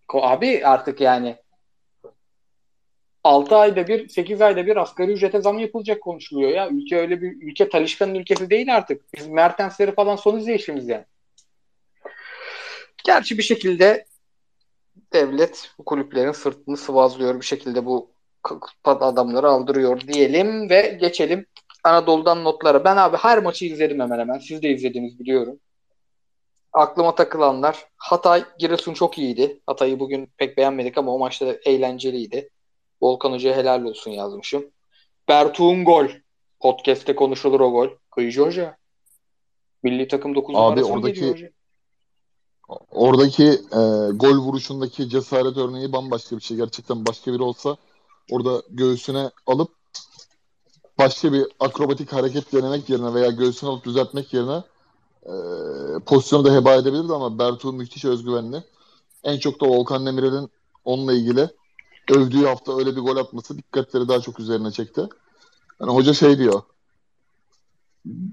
Abi artık yani 6 ayda bir, 8 ayda bir asgari ücrete zam yapılacak konuşuluyor ya. Ülke öyle bir ülke Talişka'nın ülkesi değil artık. Biz Mertensleri falan son izleyişimiz yani. Gerçi bir şekilde devlet bu kulüplerin sırtını sıvazlıyor bir şekilde bu adamları aldırıyor diyelim ve geçelim Anadolu'dan notlara. Ben abi her maçı izledim hemen hemen. Siz de izlediniz biliyorum. Aklıma takılanlar Hatay Giresun çok iyiydi. Hatay'ı bugün pek beğenmedik ama o maçta eğlenceliydi. Volkan Hoca'ya helal olsun yazmışım. Bertuğ'un gol. Podcast'te konuşulur o gol. Kıyıcı Hoca. Milli takım 9 Abi oradaki oradaki e, gol vuruşundaki cesaret örneği bambaşka bir şey. Gerçekten başka biri olsa orada göğsüne alıp başka bir akrobatik hareket denemek yerine veya göğsünü alıp düzeltmek yerine e, pozisyonu da heba edebilirdi ama Bertuğ müthiş özgüvenli. En çok da Volkan Demirel'in onunla ilgili övdüğü hafta öyle bir gol atması dikkatleri daha çok üzerine çekti. Yani hoca şey diyor.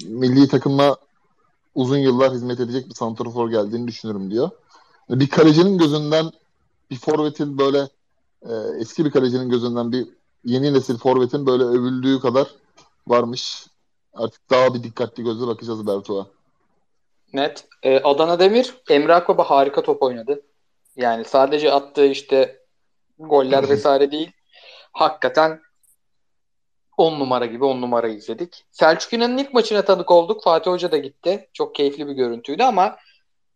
Milli takımla uzun yıllar hizmet edecek bir santrafor geldiğini düşünürüm diyor. Bir kalecinin gözünden bir forvetin böyle e, eski bir kalecinin gözünden bir yeni nesil forvetin böyle övüldüğü kadar varmış. Artık daha bir dikkatli gözle bakacağız Bertuğ'a. Net. Ee, Adana Demir, Emre Akbaba harika top oynadı. Yani sadece attığı işte goller vesaire değil. Hakikaten 10 numara gibi 10 numara izledik. Selçuk İnan'ın ilk maçına tanık olduk. Fatih Hoca da gitti. Çok keyifli bir görüntüydü ama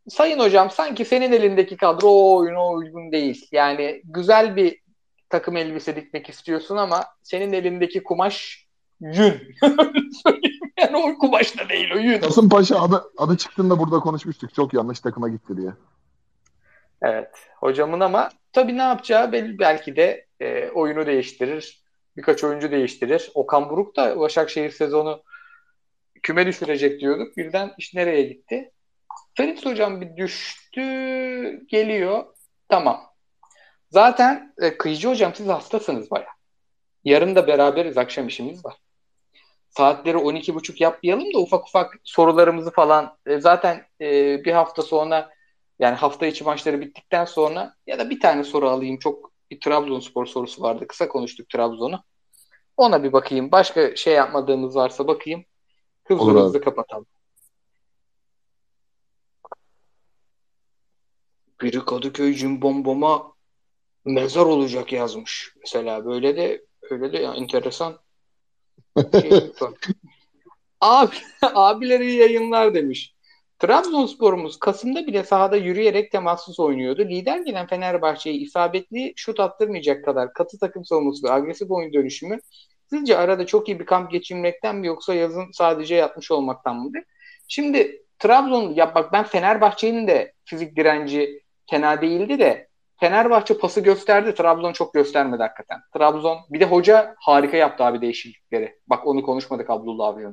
Sayın hocam sanki senin elindeki kadro o oyuna uygun değil. Yani güzel bir takım elbise dikmek istiyorsun ama senin elindeki kumaş yün. yani o kumaş da değil o yün. Kasımpaşa adı, adı çıktığında burada konuşmuştuk. Çok yanlış takıma gitti diye. Evet. Hocamın ama tabii ne yapacağı belli, belki de e, oyunu değiştirir. Birkaç oyuncu değiştirir. Okan Buruk da Başakşehir sezonu küme düşürecek diyorduk. Birden iş nereye gitti? Ferit hocam bir düştü geliyor. Tamam. Zaten e, Kıyıcı hocam siz hastasınız baya. Yarın da beraberiz akşam işimiz var. Saatleri 12.30 yapmayalım da ufak ufak sorularımızı falan e, zaten e, bir hafta sonra yani hafta içi maçları bittikten sonra ya da bir tane soru alayım. Çok bir Trabzonspor sorusu vardı. Kısa konuştuk Trabzon'u. Ona bir bakayım. Başka şey yapmadığımız varsa bakayım. Hızlı Olur hızlı abi. kapatalım. Biri Kadıköy Cimbombom'a mezar olacak yazmış. Mesela böyle de öyle de ya, enteresan. Şey, Abi, abileri yayınlar demiş. Trabzonspor'umuz Kasım'da bile sahada yürüyerek temassız oynuyordu. Lider gelen Fenerbahçe'yi isabetli şut attırmayacak kadar katı takım savunması ve agresif oyun dönüşümü sizce arada çok iyi bir kamp geçirmekten mi yoksa yazın sadece yatmış olmaktan mıydı? Şimdi Trabzon ya bak ben Fenerbahçe'nin de fizik direnci fena değildi de Fenerbahçe pası gösterdi. Trabzon çok göstermedi hakikaten. Trabzon bir de hoca harika yaptı abi değişiklikleri. Bak onu konuşmadık Abdullah abi.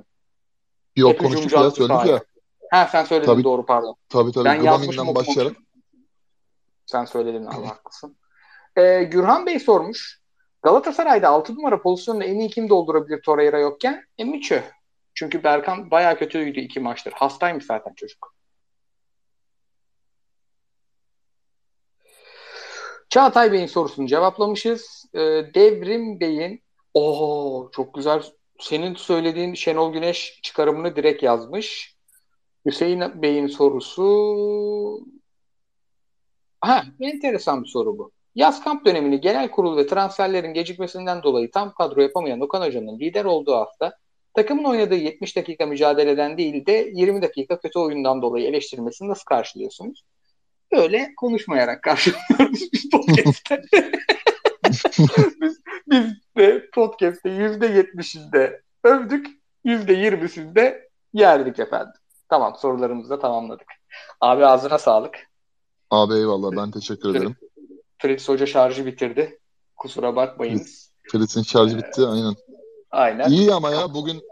Yok Hep konuştuk ya söyledik ya. Ha sen söyledin Tabii. doğru pardon. Tabii tabii. Ben Gudaming'den başlayarak. Sen söyledin abi haklısın. Ee, Gürhan Bey sormuş. Galatasaray'da 6 numara pozisyonunu en iyi kim doldurabilir Torreira yokken? Emiçö. Çünkü Berkan bayağı kötüydü iki maçtır. Hastaymış zaten çocuk. Çağatay Bey'in sorusunu cevaplamışız. Ee, Devrim Bey'in o çok güzel senin söylediğin Şenol Güneş çıkarımını direkt yazmış. Hüseyin Bey'in sorusu ha enteresan bir soru bu. Yaz kamp dönemini genel kurul ve transferlerin gecikmesinden dolayı tam kadro yapamayan Okan Hoca'nın lider olduğu hafta takımın oynadığı 70 dakika mücadeleden değil de 20 dakika kötü oyundan dolayı eleştirmesini nasıl karşılıyorsunuz? Böyle konuşmayarak karşılıyoruz biz podcast'te. biz, biz de podcast'te %70'inde övdük, %20'sinde yerdik efendim. Tamam sorularımızı da tamamladık. Abi ağzına sağlık. Abi eyvallah ben teşekkür ederim. Fritz Hoca şarjı bitirdi. Kusura bakmayınız. Fritz'in şarjı bitti aynen. Aynen. İyi ama ya bugün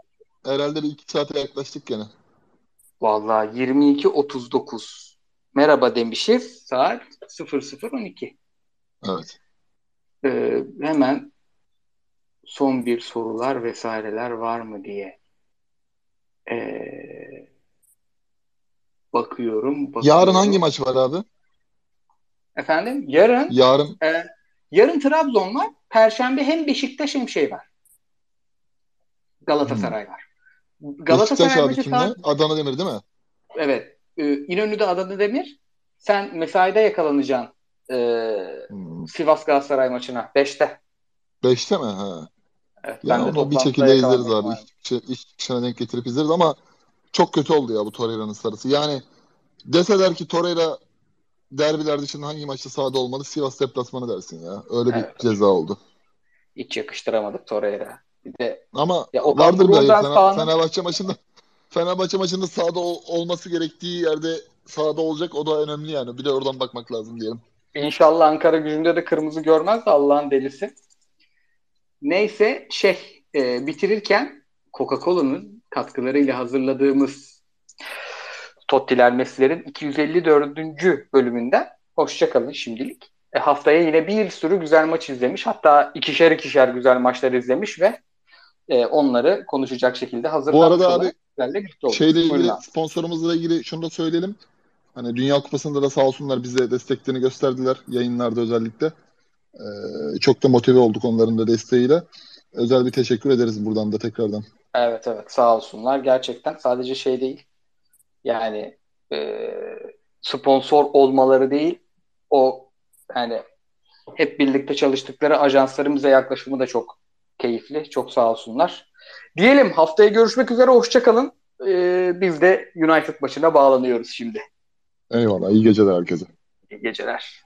herhalde bir iki saate yaklaştık gene. Vallahi 22.39 merhaba demişiz. Saat 00.12. Evet. Ee, hemen son bir sorular vesaireler var mı diye ee, bakıyorum, bakıyorum. Yarın hangi maç var abi? Efendim? Yarın Yarın e, yarın Trabzon var. Perşembe hem Beşiktaş hem şey var. Galatasaray var. Galatasaray Beşiktaş abi kimle? saat- Adana Demir değil mi? Evet. Ee, İnönü'de Adana Demir. Sen mesaide yakalanacaksın ee, Hmm. Sivas Galatasaray maçına. 5'te. Beşte mi? Ha. Evet, Ya ben de onu bir şekilde izleriz abi. yani. İş, çıkışa- iş çıkışına denk getirip izleriz ama çok kötü oldu ya bu Torreira'nın sarısı. Yani deseler ki Torreira derbiler dışında hangi maçta sahada olmalı? Sivas deplasmanı dersin ya. Öyle bir Evet. ceza oldu. Hiç yakıştıramadık Torreira. Bir de Ama Ya Okan vardır bir. Buruk'tan Fener- sağını- Fenerbahçe maçında Fenerbahçe maçında sahada ol- olması gerektiği yerde sahada olacak. O da önemli yani. Bir de oradan bakmak lazım diyelim. İnşallah Ankara gücünde de kırmızı görmez de Allah'ın delisi. Neyse şey e, bitirirken Coca-Cola'nın katkılarıyla hazırladığımız Tottiler Messi'lerin 254. bölümünden hoşçakalın şimdilik. E, haftaya yine bir sürü güzel maç izlemiş. Hatta ikişer ikişer güzel maçlar izlemiş ve e, onları konuşacak şekilde hazırlamış arada olan abi. Şeyle ilgili sponsorumuzla ilgili şunu da söyleyelim. Hani Dünya Kupası'nda da sağ olsunlar bize desteklerini gösterdiler. Yayınlarda özellikle. Ee, çok da motive olduk onların da desteğiyle. Özel bir teşekkür ederiz buradan da tekrardan. Evet evet sağ olsunlar gerçekten sadece şey değil yani e, sponsor olmaları değil o yani hep birlikte çalıştıkları ajanslarımıza yaklaşımı da çok keyifli çok sağ olsunlar. Diyelim haftaya görüşmek üzere hoşçakalın. E, biz de United maçına bağlanıyoruz şimdi. Eyvallah. iyi geceler herkese. İyi geceler.